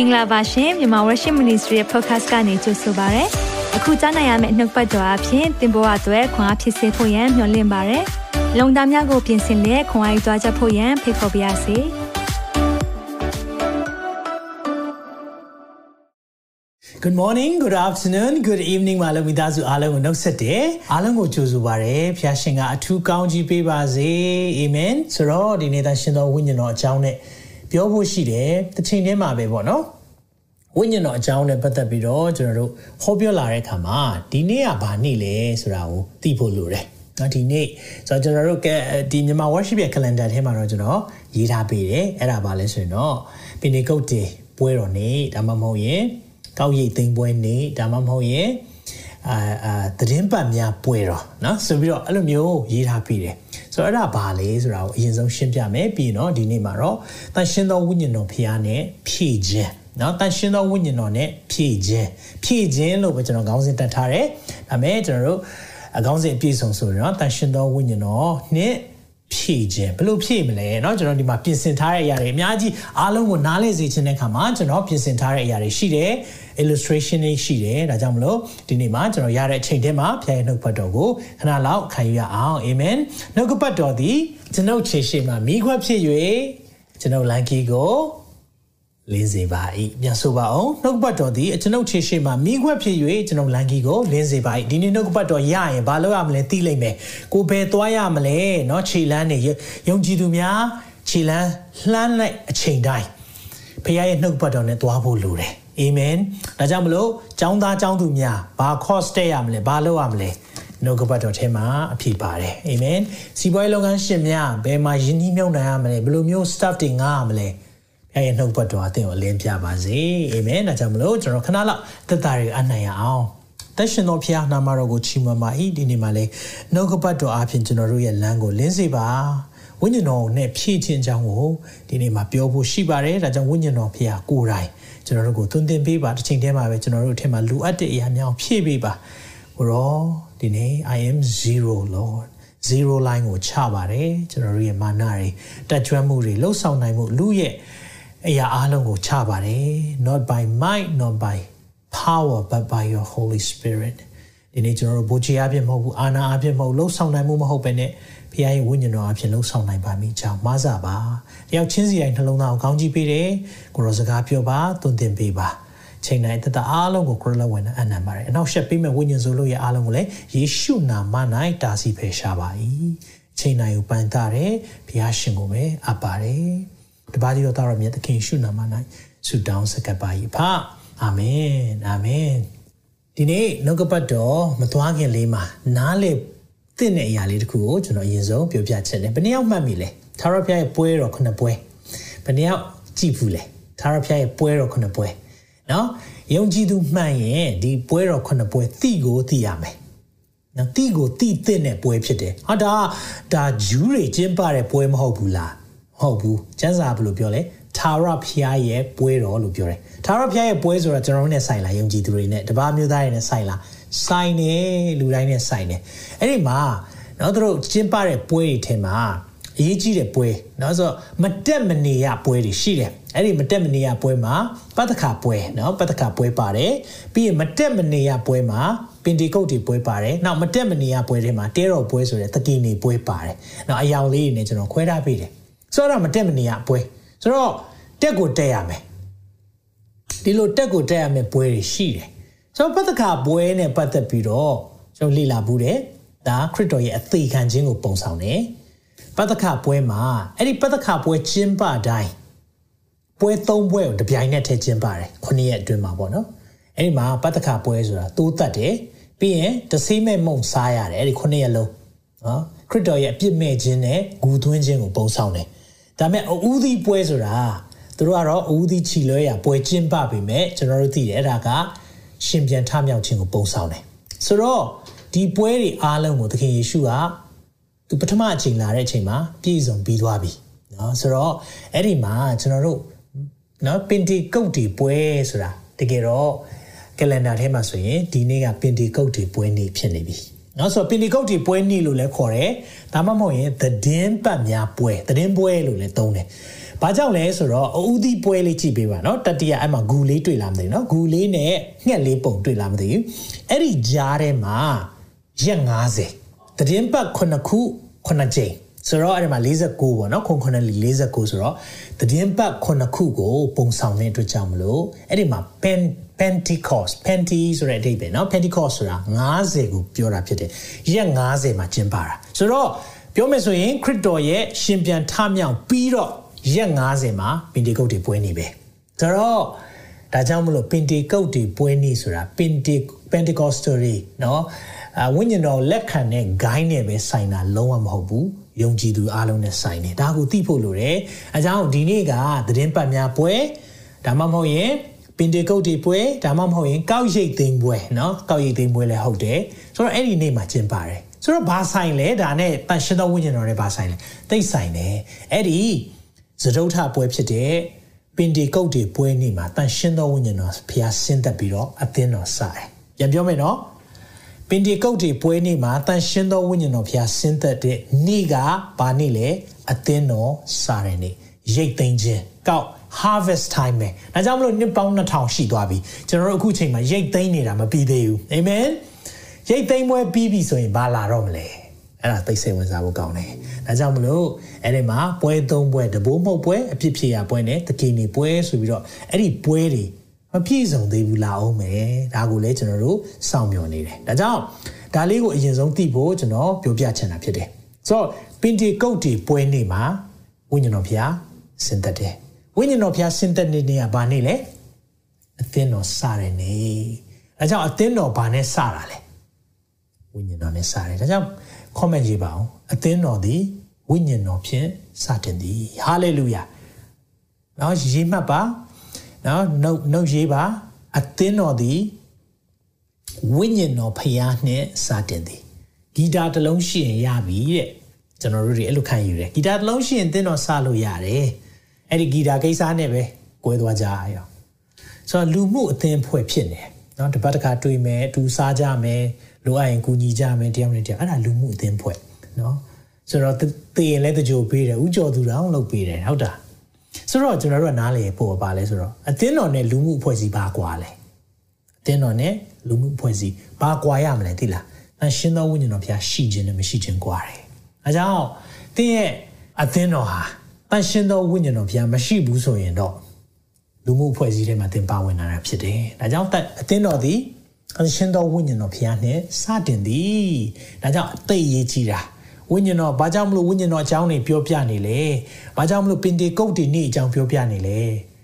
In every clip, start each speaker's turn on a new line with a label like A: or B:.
A: င်္ဂလာပါရှင်မြန်မာ Worship Ministry ရဲ့ podcast ကနေကြိုဆိုပါရစေ။အခုကြားနိုင်ရမယ့်နှုတ်ပတ်တော်အဖြစ်သင်ပေါ်အပ်ွယ်ခွန်အားဖြစ်စေဖို့ယံမျှဝင့်ပါရစေ။လုံတာများကိုပြင်ဆင်လက်ခွန်အားယူကြားချက်ဖို့ယံဖိတ်ခေါ်ပါရစေ။
B: Good morning, good afternoon, good evening မလို့မိသားစုအားလုံးကိုနှုတ်ဆက်တယ်။အားလုံးကိုကြိုဆိုပါရစေ။ဖခင်ရှင်ကအထူးကောင်းကြီးပေးပါစေ။အာမင်။ဆိုတော့ဒီနေ့သာရှင်တော်ဝိညာဉ်တော်အကြောင်းနဲ့ ပြောဖို့ရှိတယ်။တစ်ချိန်တည်းမှာပဲပေါ့နော်။ဝိညာဉ်တော်အကြောင်းနဲ့ပတ်သက်ပြီးတော့ကျွန်တော်တို့ဟောပြောလာတဲ့အခါမှာဒီနေ့ကဘာနေ့လဲဆိုတာကိုသိဖို့လိုတယ်။နော်ဒီနေ့ဆိုတော့ကျွန်တော်တို့ကဒီမြန်မာ worship ရဲ့ calendar ထဲမှာတော့ကျွန်တော်ရေးထားပေးတယ်။အဲ့ဒါပါလဲဆိုရင်တော့ Pentecost ပွဲတော်နေ့ဒါမှမဟုတ်ရင်ကောက်ရိတ်သိမ်းပွဲနေ့ဒါမှမဟုတ်ရင် အာအာသတင်းပတ်များပွဲတော်เนาะဆိုပြီးတော့အဲ့လိုမျိုးရေးထားပြီးတယ်ဆိုတော့အဲ့ဒါဘာလဲဆိုတာကိုအရင်ဆုံးရှင်းပြမယ်ပြီးတော့ဒီနေ့မှာတော့တန်ရှင်းသောဝိညာဉ်တော်ဖရားနဲ့ဖြည့်ခြင်းเนาะတန်ရှင်းသောဝိညာဉ်တော်နဲ့ဖြည့်ခြင်းဖြည့်ခြင်းလို့ပဲကျွန်တော်ခေါင်းစဉ်တက်ထားတယ်ဒါပေမဲ့ကျွန်တော်တို့အကောင်းစဉ်အပြည့်စုံဆိုတော့တန်ရှင်းသောဝိညာဉ်တော်နဲ့ ဖြည့်ခြင်းဘယ်လိုဖြည့်မလဲเนาะကျွန်တော်ဒီမှာပြင်ဆင်ထားတဲ့အရာတွေအများကြီးအားလုံးကိုနားလည်စေခြင်းတဲ့အခါမှာကျွန်တော်ပြင်ဆင်ထားတဲ့အရာတွေရှိတယ် illustration တွေရှိတယ်ဒါကြောင့်မလို့ဒီနေ့မှာကျွန်တော်ရတဲ့အချိန်တည်းမှာဖျားရနှုတ်ပတ်တော်ကိုခဏလောက်ခံယူရအောင်အာမင်နှုတ်ကပတ်တော်သည်ကျွန်ုပ်ခြေရှိမှမိခွက်ဖြစ်၍ကျွန်ုပ်လန်ကီကို လင်းစေပါ၏ပြန်ဆိုပါအောင်နှုတ်ပတ်တော်သည်ကျွန်ုပ်ခြေရှိမှမိခွက်ဖြစ်၍ကျွန်ုပ်လန်ကီကိုလင်းစေပါ၏ဒီနေ့နှုတ်ပတ်တော်ရရင်ဘာလုပ်ရမလဲသိလိမ့်မယ်ကိုဘယ်သွားရမလဲเนาะခြေလန်းနေယုံကြည်သူများခြေလန်းလှမ်းလိုက်အချိန်တိုင်းဖခင်ရဲ့နှုတ်ပတ်တော်နဲ့သွားဖို့လိုတယ်အာမင်ဒါကြောင့်မလို့ចောင်းသားចောင်းသူများဘာ cost တက်ရမလဲဘာလုပ်ရမလဲနှုတ်ကပတ်တော်ထဲမှာအဖြစ်ပါတယ်အာမင်စီးပွားရေးလုပ်ငန်းရှင်များဘယ်မှာယင်းနှီးမြှုပ်နှံရမလဲဘယ်လိုမျိုး staff တွေငှားရမလဲ ဖခင်ရဲ့နှုတ်ပတ်တော်အသင်ကိုလင်းပြပါစေအာမင်ဒါကြောင့်မလို့ကျွန်တော်ခဏလောက်သက်တာတွေအနိုင်ရအောင်သက်ရှင်တော်ဖခင်နာမတော်ကိုချီးမွမ်းပါ၏ဒီနေ့မှာလေနှုတ်ကပတ်တော်အပြင်ကျွန်တော်တို့ရဲ့လမ်းကိုလင်းစေပါဝိညာဉ်တော်နဲ့ဖြည့်ခြင်းကြောင်းကိုဒီနေ့မှာပြောဖို့ရှိပါတယ်ဒါကြောင့်ဝိညာဉ်တော်ဖခင်ကိုယ်တိုင်ကျွန်တော်တို့ကိုသွန်သင်ပေးပါတစ်ချိန်တည်းမှာပဲကျွန်တော်တို့အထက်မှာလိုအပ်တဲ့အရာများဖြည့်ပေးပါဘရောဒီနေ့ I am zero lord zero line ကိုချပါတယ်ကျွန်တော်တို့ရဲ့မာနတွေတက်ကြွမှုတွေလှုပ်ဆောင်နိုင်မှုလူရဲ့ အရာအလုံးကိုချပါတယ် not by might not by power but by your holy spirit ဒီနေ့ကျွန်တော်တို့ဘူချီအဖြစ်မဟုတ်ဘူးအာနာအဖြစ်မဟုတ်လှုပ်ဆောင်နိုင်မှုမဟုတ်ပဲနဲ့ဖခင်ရဲ့ဝိညာဉ်တော်အဖြစ်လှုပ်ဆောင်နိုင်ပါမိကြောင်းမဆပါတယောက်ချင်းစီတိုင်းနှလုံးသားကိုကောင်းကြီးပေးတယ်ကိုရောစကားပြောပါသွန်သင်ပေးပါချိန်တိုင်းတတအားလုံးကိုကိုရလဝင်အနံပါတယ်အနောက်ရှက်ပေးမဲ့ဝိညာဉ်ဆိုလို့ရဲ့အားလုံးကိုလည်းယေရှုနာမ၌တာစီဖယ်ရှားပါ၏ချိန်တိုင်းကိုပန်တာတယ်ဘုရားရှင်ကိုပဲအပ်ပါတယ် တပါးကြီးတော်သားတော်မြတ်သခင်ရှုနာမ၌ဆုတောင်းစကပ်ပါ၏ဖအာမင်အာမင်ဒီနေ့နှုတ်ကပတ်တော်မသွားခင်လေးမှာနားလေတင့်တဲ့အရာလေးတခုကိုကျွန်တော်အရင်ဆုံးပြောပြချင်တယ်ဘယ်နှယောက်မှတ်မိလဲသာရဖျားရဲ့ပွဲတော်ခုနှစ်ပွဲဘယ်နှယောက်ကြည့်ဘူးလဲသာရဖျားရဲ့ပွဲတော်ခုနှစ်ပွဲနော်ယုံကြည်သူမှန်ရင်ဒီပွဲတော်ခုနှစ်ပွဲတိကိုသိရမယ်နော်တိကိုတိတဲ့တဲ့ပွဲဖြစ်တယ်ဟာဒါဒါဂျူးတွေကျင်းပတဲ့ပွဲမဟုတ်ဘူးလားမ ဟုတ်ဘူးကျမ်းစာဘယ်လိုပြောလဲသာရဖျားရဲ့ပွဲတော်လို့ပြောတယ်သာရဖျားရဲ့ပွဲဆိုတာကျွန်တော်တို့နဲ့ဆိုင်လာယုံကြည်သူတွေနဲ့တပါးမျိုးသားတွေနဲ့ဆိုင်လာဆိုင်တယ်လူတိုင်းနဲ့ဆိုင်တယ်အဲ့ဒီမှာနော်တို့ကျင်းပတဲ့ပွဲတွေထဲမှာအရေးကြီးတဲ့ပွဲနော်ဆိုတော့မတက်မနေရပွဲတွေရှိတယ်အဲ့ဒီမတက်မနေရပွဲမှာပတ္တခါပွဲနော်ပတ္တခါပွဲပါတယ်ပြီးရင်မတက်မနေရပွဲမှာပင်တီကုတ်တွေပွဲပါတယ်နောက်မတက်မနေရပွဲထဲမှာတဲတော်ပွဲဆိုတဲ့တတိနေပွဲပါတယ်နော်အယောင်လေးတွေနဲ့ကျွန်တော်ခွဲထားပေးတယ် ဆိုတော့မတက်မနေရပွဲဆိုတော့တက်ကိုတက်ရမယ်ဒီလိုတက်ကိုတက်ရမယ်ပွဲတွေရှိတယ်ဆိုတော့ပတ္တခါပွဲနဲ့ပတ်သက်ပြီးတော့ကျွန်တော်လေ့လာဘူးတယ်ဒါခရစ်တော်ရဲ့အသေးခံခြင်းကိုပုံဆောင်တယ်ပတ္တခပွဲမှာအဲ့ဒီပတ္တခပွဲကျင်းပတိုင်းပွဲသုံးပွဲကိုတပြိုင်နက်တည်းကျင်းပါတယ်ခုနှစ်ရက်အတွင်းမှာပေါ့နော်အဲ့ဒီမှာပတ္တခပွဲဆိုတာတိုးတက်တယ်ပြီးရင်တဆေးမဲ့မုံစားရတယ်အဲ့ဒီခုနှစ်ရက်လုံးနော်ခရစ်တော်ရဲ့အပြစ်မဲ့ခြင်းနဲ့ဂူသွင်းခြင်းကိုပုံဆောင်တယ် ဒါပေမဲ့အူးသီးပွဲဆိုတာသူတို့ကတော့အူးသီးချီလွဲရပွဲကျင်းပပြီမဲ့ကျွန်တော်တို့သိတယ်အဲ့ဒါကရှင်ပြန်ထမြောက်ခြင်းကိုပုံဆောင်တယ်ဆိုတော့ဒီပွဲတွေအားလုံးကိုသခင်ယေရှုကသူပထမအချိန်လာတဲ့အချိန်မှာပြည့်စုံပြီးသွားပြီเนาะဆိုတော့အဲ့ဒီမှာကျွန်တော်တို့เนาะပင်တီကုတ်တီပွဲဆိုတာတကယ်တော့ကလန်ဒါထဲမှာဆိုရင်ဒီနေ့ကပင်တီကုတ်တီပွဲနေ့ဖြစ်နေပြီ နော်ဆိုတော့ပင်ဒီကုတ်တီပွဲနီလို့လည်းခေါ်တယ်ဒါမှမဟုတ်ရင်သတင်းပတ်များပွဲသတင်းပွဲလို့လည်းသုံးတယ်ဘာကြောင့်လဲဆိုတော့အူသီးပွဲလေးကြည့်ပေးပါနော်တတိယအဲ့မှာဂူလေးတွေ့လာမသိဘူးနော်ဂူလေးနဲ့ငှက်လေးပုံတွေ့လာမသိဘူးအဲ့ဒီကြားထဲမှာရက်90သတင်းပတ်9ခု9ကြိမ်ဆိုတော့အဲ့ဒီမှာ49ပေါ့နော်ခွန်ခွန်လီ49ဆိုတော့သတင်းပတ်9ခုကိုပုံဆောင်တဲ့အတွက်ကြောင့်မလို့အဲ့ဒီမှာ pen Pentecost Penti ဆိုတဲ့အဓိပ္ပာယ်เนาะ Pentecost ဆိုတာ90ကိုပြောတာဖြစ်တယ်ရက်90မှာကျင်းပတာဆိုတော့ပြောမယ်ဆိုရင်ခရစ်တော်ရဲ့ရှင်ပြန်ထမြောက်ပြီးတော့ရက်90မှာပင်တေကုတ်တွေပွဲနေပဲဆိုတော့ဒါကြောင့်မလို့ပင်တေကုတ်တွေပွဲနေဆိုတာပင်တေ Pentecostal တွေเนาะအဝိညာဉ်တော်လက်ခံတဲ့ gain နဲ့ပဲဆိုင်တာလုံးဝမဟုတ်ဘူးယုံကြည်သူအားလုံးနဲ့ဆိုင်တယ်ဒါကိုသိဖို့လိုတယ်အဲကြောင့်ဒီနေ့ကသတင်းပတ်များပွဲဒါမှမဟုတ်ရင် ပင်တေကုတ်တွေပွဲဒါမှမဟုတ်ရင်ကောက်ရိတ်သိမ်းပွဲเนาะကောက်ရိတ်သိမ်းပွဲလည်းဟုတ်တယ်ဆိုတော့အဲ့ဒီနေ့မှာကျင်းပါတယ်ဆိုတော့ဘာဆိုင်လဲဒါနဲ့တန်ရှင်းသောဝိညာဉ်တော်နဲ့ဘာဆိုင်လဲသိဆိုင်တယ်အဲ့ဒီသဒုဋ္ဌပွဲဖြစ်တဲ့ပင်တေကုတ်တွေပွဲနေ့မှာတန်ရှင်းသောဝိညာဉ်တော်ဖျားဆင်းသက်ပြီးတော့အသင်းတော်စတယ်ပြန်ပြောမယ်နော်ပင်တေကုတ်တွေပွဲနေ့မှာတန်ရှင်းသောဝိညာဉ်တော်ဖျားဆင်းသက်တဲ့နေ့ကဘာနေ့လဲအသင်းတော်စတဲ့နေ့ရိတ်သိမ်းခြင်းကောက် harvest time ပဲဒါကြောင့်မလို့နှစ်ပေါင်း2000ရှိသွားပြီကျွန်တော်တို့အခုချိန်မှာရိတ်သိမ်းနေတာမပြီးသေးဘူးအာမင်ရိတ်သိမ်းပွဲပြီးပြီဆိုရင်ဘာလာတော့မလဲအဲ့ဒါသိစိတ်ဝင်စားဖို့ကောင်းတယ်ဒါကြောင့်မလို့အဲ့ဒီမှာပွဲသုံးပွဲတဘိုးမဟုတ်ပွဲအဖြစ်ဖြစ်ရပွဲနဲ့တကင်းနေပွဲဆိုပြီးတော့အဲ့ဒီပွဲတွေမပြည့်စုံသေးဘူးလာအောင်မယ်ဒါကိုလည်းကျွန်တော်တို့စောင့်မျှော်နေတယ်ဒါကြောင့်ဒါလေးကိုအရင်ဆုံးသိဖို့ကျွန်တော်ပြောပြချင်တာဖြစ်တယ်ဆိုတော့ပင်တီကုတ်တီပွဲနေ့မှာဝိညာဉ်တော်ဖျားစင်သက်တယ် ဝိညာဉ်တော်ဖျားစင်သက်နေနေကဘာနေ့လဲအသင်းတော်စတဲ့နေ့ဒါကြောင့်အသင်းတော်ဘာနဲ့စတာလဲဝိညာဉ်တော်နဲ့စတယ်ဒါကြောင့် comment ရေးပါအောင်အသင်းတော်သည်ဝိညာဉ်တော်ဖြင့်စတင်သည် hallelujah နော်ရေးမှတ်ပါနော်နှုတ်နှုတ်ရေးပါအသင်းတော်သည်ဝိညာဉ်တော်ဖျားနှင့်စတင်သည်ဂီတာတစ်လုံးရှိရင်ရပြီတဲ့ကျွန်တော်တို့တွေအဲ့လိုခံယူတယ်ဂီတာတစ်လုံးရှိရင်သင်းတော်စလို့ရတယ် အဲ့ဒီဂီတာကိစ္စနဲ့ပဲကွဲသွားကြရအောင်ဆိုတော့လူမှုအသင်းဖွဲ့ဖြစ်နေနော်တပတ်တစ်ခါတွေ့မယ်အတူစားကြမယ်လိုအပ်ရင်ကူညီကြမယ်တရားနဲ့တရားအဲ့ဒါလူမှုအသင်းဖွဲ့နော်ဆိုတော့တည်ရင်လည်းတကြိုပေးတယ်ဥကြော်သူတောင်လုပ်ပေးတယ်ဟုတ်တာဆိုတော့ကျွန်တော်တို့ကနားလေပို့ပါလဲဆိုတော့အသင်းတော်နဲ့လူမှုအဖွဲ့အစည်းဘာကွာလဲအသင်းတော်နဲ့လူမှုအဖွဲ့အစည်းဘာကွာရမလဲသိလားအရှင်သောဝိညာဉ်တော်ဘုရားရှိခြင်းနဲ့မရှိခြင်းကွာတယ်အဲကြောင့်တင်းရဲ့အသင်းတော်ဟာ တန်ရှင်သောဝိညာဉ်တော်ဘုရားမရှိဘူးဆိုရင်တော့လူမှုအဖွဲ့အစည်းထဲမှာသင်ပါဝင်လာတာဖြစ်တယ်။ဒါကြောင့်အသင်းတော်သည်တန်ရှင်သောဝိညာဉ်တော်ဘုရားနဲ့စတင်သည်။ဒါကြောင့်အသိရေးကြီးတာဝိညာဉ်တော်ဘာကြောင့်မလို့ဝိညာဉ်တော်အကြောင်းတွေပြောပြနေလဲ။ဘာကြောင့်မလို့ပင်တေကုတ်တွေနေ့အကြောင်းပြောပြနေလဲ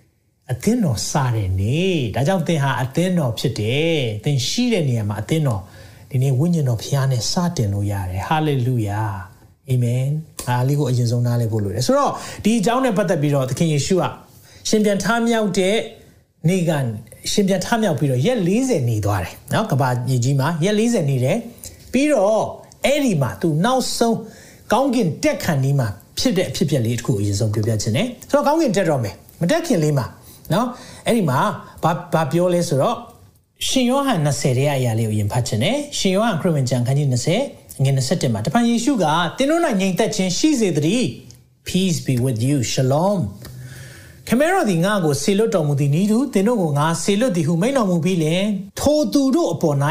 B: ။အသင်းတော်စတဲ့နေ့ဒါကြောင့်သင်ဟာအသင်းတော်ဖြစ်တယ်။သင်ရှိတဲ့နေရာမှာအသင်းတော်ဒီနေ့ဝိညာဉ်တော်ဘုရားနဲ့စတင်လို့ရတယ်။ဟာလေလုယာ။ အာမင်အားလေးကိုအရင်ဆုံးနားလည်ဖို့လိုတယ်ဆိုတော့ဒီအကြောင်းနဲ့ပတ်သက်ပြီးတော့သခင်ယေရှုကရှင်ပြန်ထမြောက်တဲ့နေ့ကရှင်ပြန်ထမြောက်ပြီးတော့ရက်40နေသွားတယ်နော်ကဘာညီကြီးမှာရက်40နေတယ်ပြီးတော့အဲ့ဒီမှာသူနောက်ဆုံးကောင်းကင်တက်ခံဒီမှာဖြစ်တဲ့အဖြစ်အပျက်လေးတစ်ခုအရင်ဆုံးပြောပြခြင်းနဲ့ဆိုတော့ကောင်းကင်တက်တော့မယ်မတက်ခင်လေးမှာနော်အဲ့ဒီမှာဘာဘာပြောလဲဆိုတော့ရှင်ယောဟန်20ရဲ့အရာလေးကိုယင်ဖတ်ခြင်းနဲ့ရှင်ယောဟန်ခရစ်ဝင်ကျမ်းခန်းကြီး20 ငွေ27မှာတပန်ယေရှုကသင်တို့၌ငြိမ်သက်ခြင်းရှိစေတည်း peace be with you shalom ခမဲတော်ဒီငါကိုဆေလွတ်တော်မူသည်နီးသူသင်တို့ကိုငါဆေလွတ်သည်ဟုမိန့်တော်မူပြီးလင်ထိုသူတို့အပေါ်၌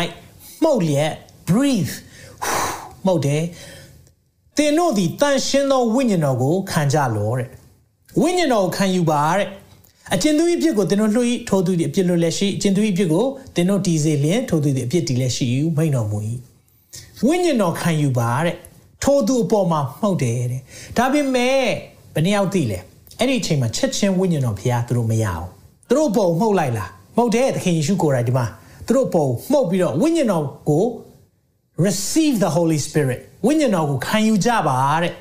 B: မှုတ်လျက် breathe မှုတ်တယ်သင်တို့သည်တန်ရှင်းသောဝိညာဉ်တော်ကိုခံကြလောတဲ့ဝိညာဉ်တော်ကိုခံယူပါတဲ့အကျဉ်သူ၏အဖြစ်ကိုသင်တို့လွှိထိုသူ၏အဖြစ်လွတ်လက်ရှိအကျဉ်သူ၏အဖြစ်ကိုသင်တို့တည်စေလျင်ထိုသူ၏အဖြစ်တည်လက်ရှိယူမိန့်တော်မူ၏ ဝိညာဉ်တော်ခံယူပါတဲ့ထိုသူအပေါ်မှာမှုတ်တယ်တဲ့ဒါပေမဲ့ဘယ်နှယောက်သိလဲအဲ့ဒီအချိန်မှာချက်ချင်းဝိညာဉ်တော်ဘုရားသူတို့မရအောင်သူတို့ပုံမှုတ်လိုက်လားမှုတ်တယ်သခင်ယေရှုကိုယ်တိုင်ဒီမှာသူတို့ပုံမှုတ်ပြီးတော့ဝိညာဉ်တော်ကို receive the holy spirit ဝိညာဉ်တော်ကိုခံယူကြပါတဲ့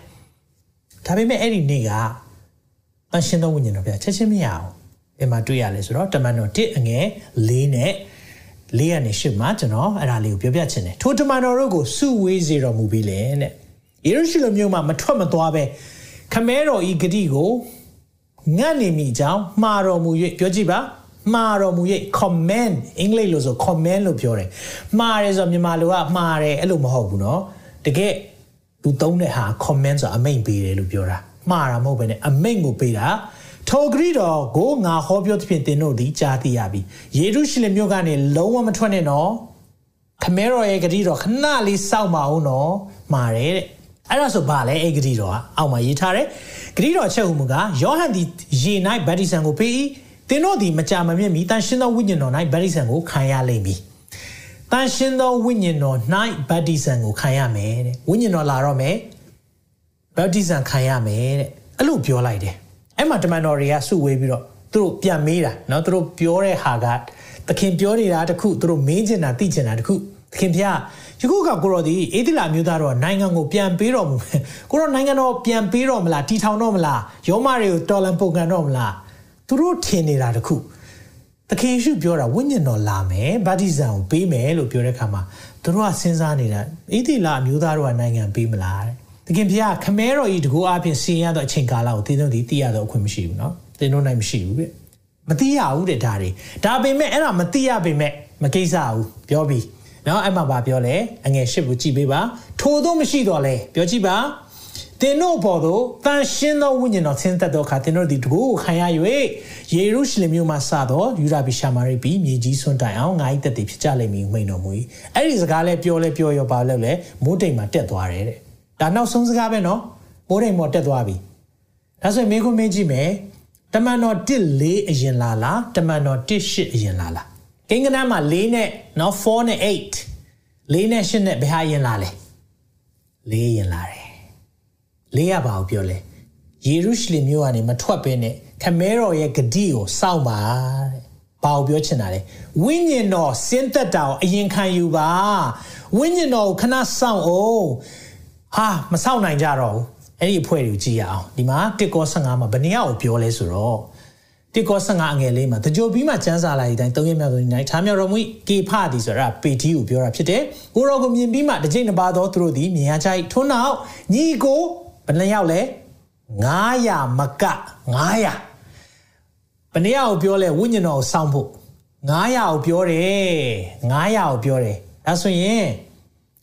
B: ဒါပေမဲ့အဲ့ဒီနေ့ကတန်ရှင်သောဝိညာဉ်တော်ဘုရားချက်ချင်းမရအောင်ဒီမှာတွေ့ရလဲဆိုတော့တမန်တော်1အငယ်4နဲ့ လေးရနေရှစ်မှာကျွန်တော်အဲ့ဒါလေးကိုပြောပြချင်တယ်ထိုတမန်တော်တို့ကိုစုဝေးစေတော်မူပြီးလေတဲ့ယေရုရှလင်မြို့မှာမထွက်မသွားပဲခမဲတော်ဤဂတိကိုငတ်နေမိကြောင်းမှားတော်မူ၍ပြောကြည့်ပါမှားတော်မူ၍ comment အင်္ဂလိပ်လို့ဆို comment လို့ပြောတယ်မှားတယ်ဆိုမြန်မာလိုကမှားတယ်အဲ့လိုမဟုတ်ဘူးเนาะတကယ်သူသုံးတဲ့ဟာ comment ဆိုအမိန်ပေးတယ်လို့ပြောတာ မှားတာမဟုတ်ပဲねအမိန့်ကိုပေးတာ ထိုဂရိတော်ကိုငါဟောပြောသဖြင့်သင်တို့သည်ကြားသိရပြီယေရုရှလင်မြို့ကနေလုံးဝမထွက်နဲ့နော်ခမဲတော်ရဲ့ဂရိတော်ခဏလေးစောင့်ပါအောင်နော်မှာတယ်တဲ့အဲ့ဒါဆိုဘာလဲအဲ့ဂရိတော်ကအောက်မှာရေးထားတယ်ဂရိတော်ချက်ဟုမူကယောဟန်ဒီရေ၌ဗတ္တိဇံကိုပေး၏သင်တို့သည်မကြာမမြင့်မီတန်ရှင်းသောဝိညာဉ်တော်၌ဗတ္တိဇံကိုခံရလိမ့်မည်တန်ရှင်းသောဝိညာဉ်တော်၌ဗတ္တိဇံကိုခံရမယ်တဲ့ဝိညာဉ်တော်လာတော့မယ်ဗတ္တိဇံခံရမယ်တဲ့အဲ့လိုပြောလိုက်တယ် အဲ့မှာတမန်တော်တွေကစုဝေးပြီးတော့သူတို့ပြန်မေးတာเนาะသူတို့ပြောတဲ့ဟာကသခင်ပြောနေတာတခုသူတို့မေးချင်တာသိချင်တာတခုသခင်ဖျားယခုကကိုရောဒီအေဒီလာမျိုးသားတော့နိုင်ငံကိုပြန်ပေးတော်မူမယ်ကိုရောနိုင်ငံတော်ပြန်ပေးတော်မလားတီထောင်တော်မလားယောမတွေကိုတော်လန်ပုန်ကန်တော်မလားသူတို့ထင်နေတာတခုသခင်ယေရှုပြောတာဝိညာဉ်တော်လာမယ်ဗတ္တိဇံကိုပေးမယ်လို့ပြောတဲ့အခါမှာသူတို့ကစဉ်းစားနေတာအေဒီလာမျိုးသားတို့ကနိုင်ငံပေးမလားတဲ့သ ခင်ဖျားခမဲတော်ဤတကူအပြင်စီရင်ရသောအချိန်ကာလကိုသင်တို့ဒီသိရသောအခွင့်မရှိဘူးเนาะသင်တို့နိုင်မရှိဘူးတဲ့မသိရဘူးတဲ့ဒါတွေဒါပေမဲ့အဲ့ဒါမသိရပေမဲ့မကိစ္စဘူးပြောပြီးเนาะအဲ့မှာဗာပြောလဲအငယ်ရှစ်ကိုကြည့်ပေးပါထို့သောမရှိတော့လဲပြောကြည့်ပါသင်တို့ပေါ်သို့တန်ရှင်းသောဝိညာဉ်တော်ဆင်းသက်သောအခါသင်တို့ဒီတကူကိုခံရ၍ယေရုရှလင်မြို့မှစသောယူဒာပိရှာမာရိပြည်မြေကြီးဆွန့်တိုင်အောင်ငါ၏တက်တည်ဖြစ်ကြလိမ့်မည်မိန်တော်မူ၏အဲ့ဒီစကားလဲပြောလဲပြောရောပါလို့လဲမိုးတိမ်မှာတက်သွားတယ်တဲ့ ဒါနောက်ဆုံးစကားပဲနော်မိုးတိမ်ပေါ်တက်သွားပြီဒါဆိုရင်မင်းကိုမင်းကြည့်မယ်တမန်တော်1 4အရင်လာလားတမန်တော်1 8အရင်လာလားကိန်းကနန်းမှာ4နဲ့နော်4နဲ့8 4နဲ့8နဲ့ဘယ်ဟာအရင်လာလဲ4ရင်လာတယ်4ရပါဘူးပြောလဲယေရုရှလင်မြို့ကနေမထွက်ဘဲနဲ့ခမဲတော်ရဲ့ဂတိကိုစောင့်ပါတဲ့ဘာကိုပြောချင်တာလဲဝိညာဉ်တော်စင်းသက်တာကိုအရင်ခံယူပါဝိညာဉ်တော်ကိုခဏစောင့်အောင် ဟာမစောင့်နိုင်ကြတော့ဘူးအဲ့ဒီအဖွဲ့တွေကိုကြည့်ရအောင်ဒီမှာတစ်ကော15မှာဘယ်နည်းအောင်ပြောလဲဆိုတော့တစ်ကော15အငယ်လေးမှာတကြိုပြီးမှစံစာလာတဲ့အတိုင်းသုံးရမြောက်သုံးနိုင်ထားမြောက်တော်မူကေဖသည်ဆိုတာပေတီကိုပြောတာဖြစ်တယ်ကိုရောကိုမြင်ပြီးမှတစ်ချိန်တစ်ပါသောသူတို့သည်မြင်ရကြ၏ထို့နောက်ညီကိုဘယ်နှယောက်လဲ900မက900ဘယ်နှယောက်ပြောလဲဝိညာဉ်တော်ကိုစောင့်ဖို့900ကိုပြောတယ်900ကိုပြောတယ်ဒါဆိုရင်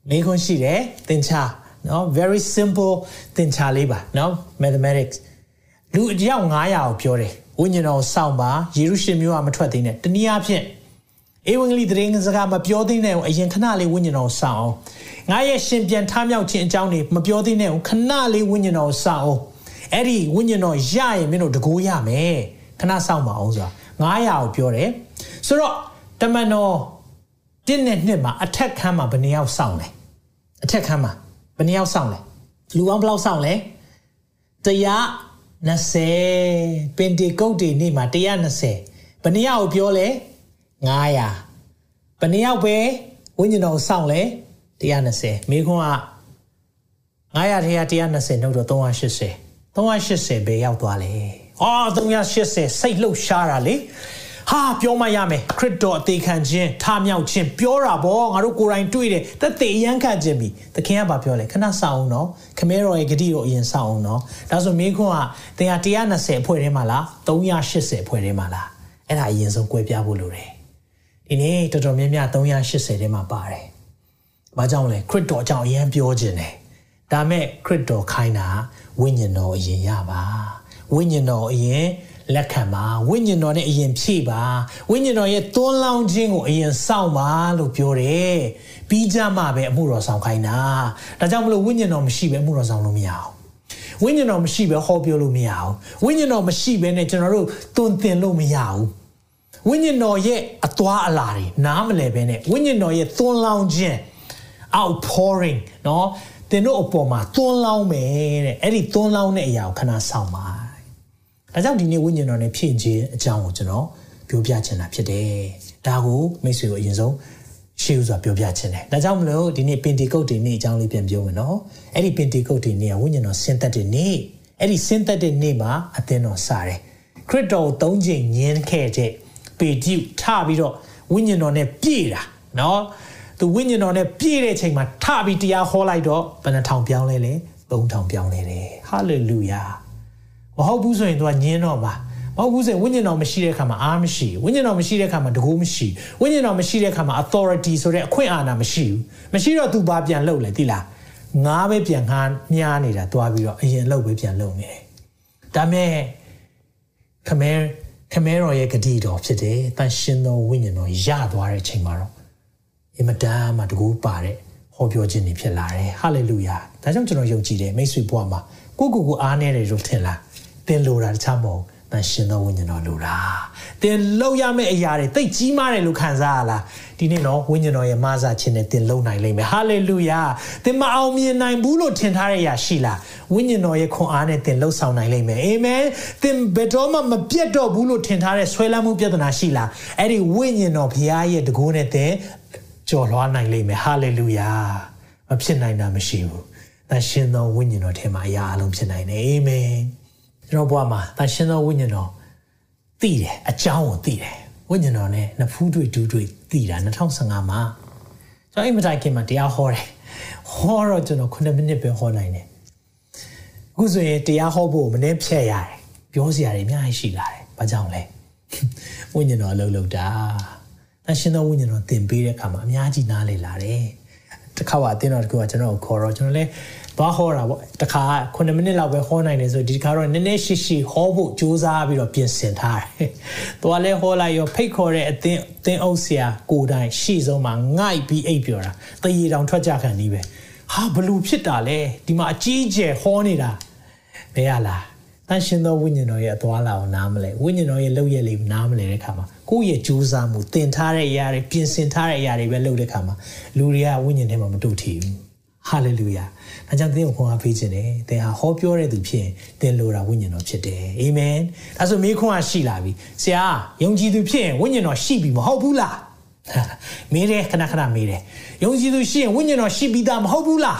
B: မိခွန်းရှိတယ်သင်္ချာ နော် very simple သင်္ချာလေးပါနော် mathematics လူအယောက်900ကိုပြောတယ်ဝိညာဉ်တော်စောင့်ပါယေရုရှလင်မြို့ကမထွက်သေးနဲ့တနည်းအားဖြင့်ဧဝံဂေလိသတင်းစကားမပြောသေးနဲ့အရင်ခဏလေးဝိညာဉ်တော်စောင့်အောင်ငါရဲ့ရှင်ပြန်ထမြောက်ခြင်းအကြောင်းတွေမပြောသေးနဲ့ခဏလေးဝိညာဉ်တော်စောင့်အောင်အဲ့ဒီဝိညာဉ်တော်ရရင်မင်းတို့တကိုးရမယ်ခဏစောင့်ပါအောင်ဆိုတာ900ကိုပြောတယ်ဆိုတော့တမန်တော်တင်းနဲ့နှစ်မှာအထက်ခန်းမှာဘယ်နှယောက်စောင့်လဲအထက်ခန်းမှာ ဘယ်နှယောက်စောင့်လဲလူအောင်ဘယ်လောက်စောင့်လဲ120ပင်တေကုတ်တွေနေ့မှာ120ဘယ်နှယောက်ကိုပြောလဲ900ဘယ်နှယောက်ပဲဝိညာဉ်တော်စောင့်လဲ120မိခွန်းက900ထဲက120နှုတ်တော့380 380ပဲရောက်သွားလေအော်380စိတ်လှုပ်ရှားတာလေ ဟာပြောမှရမယ်ခရစ်တော်အသေးခံခြင်းထားမြောက်ခြင်းပြောတာဗောငါတို့ကိုယ်တိုင်တွေ့တယ်သက်သေရန်ခံခြင်းပြီသခင်ကဘာပြောလဲခဏစောင့်အောင်နော်ခမဲတော်ရဲ့ဂတိကိုအရင်စောင့်အောင်နော်ဒါဆိုမင်းခွန်းကတင်ဟာ120အဖွဲ့ထဲမှာလား380အဖွဲ့ထဲမှာလားအဲ့ဒါအရင်ဆုံး꿰ပြဖို့လိုတယ်ဒီနေ့တော်တော်များများ380ထဲမှာပါတယ်ဘာကြောင့်လဲခရစ်တော်အကြောင်းအရင်ပြောခြင်းတယ်ဒါမဲ့ခရစ်တော်ခိုင်းတာဝိညာဉ်တော်အရင်ရပါဝိညာဉ်တော်အရင် လက်ခံပါဝိညာဉ်တော်နဲ့အရင်ဖြည့်ပါဝိညာဉ်တော်ရဲ့သွန်းလောင်းခြင်းကိုအရင်စောင့်ပါလို့ပြောတယ်ပြီးကြမှာပဲအမှုတော်ဆောင်ခိုင်းတာဒါကြောင့်မလို့ဝိညာဉ်တော်မရှိပဲအမှုတော်ဆောင်လို့မရအောင်ဝိညာဉ်တော်မရှိပဲဟောပြောလို့မရအောင်ဝိညာဉ်တော်မရှိပဲနဲ့ကျွန်တော်တို့သွန်သင်လို့မရဘူးဝိညာဉ်တော်ရဲ့အသွားအလာတွေနားမလည်ပဲနဲ့ဝိညာဉ်တော်ရဲ့သွန်းလောင်းခြင်း outpouring เนาะသင်တို့အပေါ်မှာသွန်းလောင်းမယ်တဲ့အဲ့ဒီသွန်းလောင်းတဲ့အရာကိုခဏဆောင်ပါ ဒါကြောင့်ဒီနေ့ဝိညာဉ်တော်နဲ့ဖြည့်ခြင်းအကြောင်းကိုကျွန်တော်ပြောပြချင်တာဖြစ်တယ်ဒါကိုမိတ်ဆွေကိုအရင်ဆုံးရှေးဥစွာပြောပြချင်တယ်ဒါကြောင့်မလို့ဒီနေ့ပင်တီကုတ်တွေနေ့အကြောင်းလေးပြန်ပြောမယ်နော်အဲ့ဒီပင်တီကုတ်တွေနေ့ကဝိညာဉ်တော်ဆင်းသက်တဲ့နေ့အဲ့ဒီဆင်းသက်တဲ့နေ့မှာအသင်းတော်စတယ်ခရစ်တော်ကို၃ချိန်ညင်းခဲ့တဲ့ပေတိထပြီးတော့ဝိညာဉ်တော်နဲ့ပြည့်တာနော်သူဝိညာဉ်တော်နဲ့ပြည့်တဲ့ချိန်မှာထပြီးတရားဟောလိုက်တော့ဘယ်နှထောင်ပြောင်းလဲလဲ၃ထောင်ပြောင်းလဲတယ်ဟာလေလုယာ မဟုတ်ဘူးဆိုရင်သူကညင်းတော့မှာမဟုတ်ဘူးဆိုရင်ဝိညာဉ်တော်မရှိတဲ့အခါမှာအားမရှိဝိညာဉ်တော်မရှိတဲ့အခါမှာတကူမရှိဝိညာဉ်တော်မရှိတဲ့အခါမှာ authority ဆိုတဲ့အခွင့်အာဏာမရှိဘူးမရှိတော့သူဘာပြန်လုပ်လဲသိလားငါပဲပြန်ငါညားနေတာတွားပြီးတော့အရင်လုပ်ပဲပြန်လုပ်နေတယ်ဒါမဲ့ခမဲခမဲတော်ရဲ့ဂတိတော်ဖြစ်တယ်တန်ရှင်သောဝိညာဉ်တော်ရသွားတဲ့အချိန်မှာတော့အင်မတန်မှတကူပါတဲ့ဟောပြောခြင်းတွေဖြစ်လာတယ်ဟာလေလုယာဒါကြောင့်ကျွန်တော်ယုံကြည်တယ်မိတ်ဆွေဘဝမှာကိုကိုကိုအားနေတယ်လို့ထင်လား သင်လိုတာတခြားမဟုတ်တန်ရှင်သောဝိညာဉ်တော်လိုတာသင်လောက်ရမယ့်အရာတွေတိတ်ကြီးမားတယ်လို့ခံစားရလားဒီနေ့တော့ဝိညာဉ်တော်ရဲ့မဆာခြင်းနဲ့သင်လုံနိုင်လိမ့်မယ်ဟာလေလုယာသင်မအောင်မြင်နိုင်ဘူးလို့ထင်ထားတဲ့အရာရှိလားဝိညာဉ်တော်ရဲ့ခွန်အားနဲ့သင်လှုပ်ဆောင်နိုင်လိမ့်မယ်အာမင်သင်ဘယ်တော့မှမပြတ်တော့ဘူးလို့ထင်ထားတဲ့ဆွဲလန်းမှုပြဿနာရှိလားအဲ့ဒီဝိညာဉ်တော်ဘုရားရဲ့တကူနဲ့သင်ကြော်လွှားနိုင်လိမ့်မယ်ဟာလေလုယာမဖြစ်နိုင်တာမရှိဘူးတန်ရှင်သောဝိညာဉ်တော်ထဲမှာအရာအလုံးဖြစ်နိုင်တယ်အာမင် ကျွန်တော်ဘဝမှာတန်ရှင်သောဝိညာဉ်တော်သိတယ်အကြောင်းကိုသိတယ်ဝိညာဉ်တော်နဲ့နဖူးတွေ့ဒူးတွေ့သိတာ2015မှာကျွန်တော်အိမ်မတိုင်ခင်မှာတရားဟောတယ်ဟောတော့ကျွန်တော်9မိနစ်ပဲဟောနိုင်တယ်အခုဆိုရင်တရားဟောဖို့မနှဲဖြတ်ရတယ်ပြောစရာတွေအများကြီးရှိလာတယ်ဘာကြောင့်လဲဝိညာဉ်တော်အလုပ်လုပ်တာတန်ရှင်သောဝိညာဉ်တော်သင်ပေးတဲ့အခါမှာအများကြီးနားလည်လာတယ်တစ်ခါကအတင်းတော်တကူကကျွန်တော်ကိုခေါ်တော့ကျွန်တော်လည်း သွားဟောတာပေါ့တခါ9မိနစ်လောက်ပဲဟောနိုင်တယ်ဆိုဒီခါတော့နည်းနည်းရှိရှိဟောဖို့ကြိုးစားပြီးတော့ပြင်ဆင်ထားတယ်။သွားလဲဟောလိုက်ရောဖိတ်ခေါ်တဲ့အတင်းအတင်းအုပ်ဆရာကိုတိုင်ရှေ့ဆုံးမှာငိုက်ပြီးအိပ်ပြောတာတရေတောင်ထွက်ကြခံပြီးပဲ။ဟာဘလို့ဖြစ်တာလဲဒီမှာအကြီးကျယ်ဟောနေတာဘယ်ရလားတန်ရှင်သောဝိညာဉ်တော်ရဲ့အသွားလာကိုနားမလဲဝိညာဉ်တော်ရဲ့လှုပ်ရက်လေးနားမလဲတဲ့ခါမှာကိုယ့်ရဲ့ကြိုးစားမှုတင်ထားတဲ့အရာတွေပြင်ဆင်ထားတဲ့အရာတွေပဲလုပ်တဲ့ခါမှာလူတွေကဝိညာဉ်ထဲမှာမတူထီဘူးဟာလေလုယာ ဒါကြောင့်သင်ကိုခွန်အားပေးခြင်းတယ်သင်ဟာဟောပြောတဲ့သူဖြစ်ရင်သင်လိုတာဝိညာဉ်တော်ဖြစ်တယ်အာမင်ဒါဆိုမိခွန်းအားရှိလာပြီဆရာယုံကြည်သူဖြစ်ရင်ဝိညာဉ်တော်ရှိပြီမဟုတ်ဘူးလားမေးတယ်ခဏခဏမေးတယ်ယုံကြည်သူရှိရင်ဝိညာဉ်တော်ရှိပြီးသားမဟုတ်ဘူးလား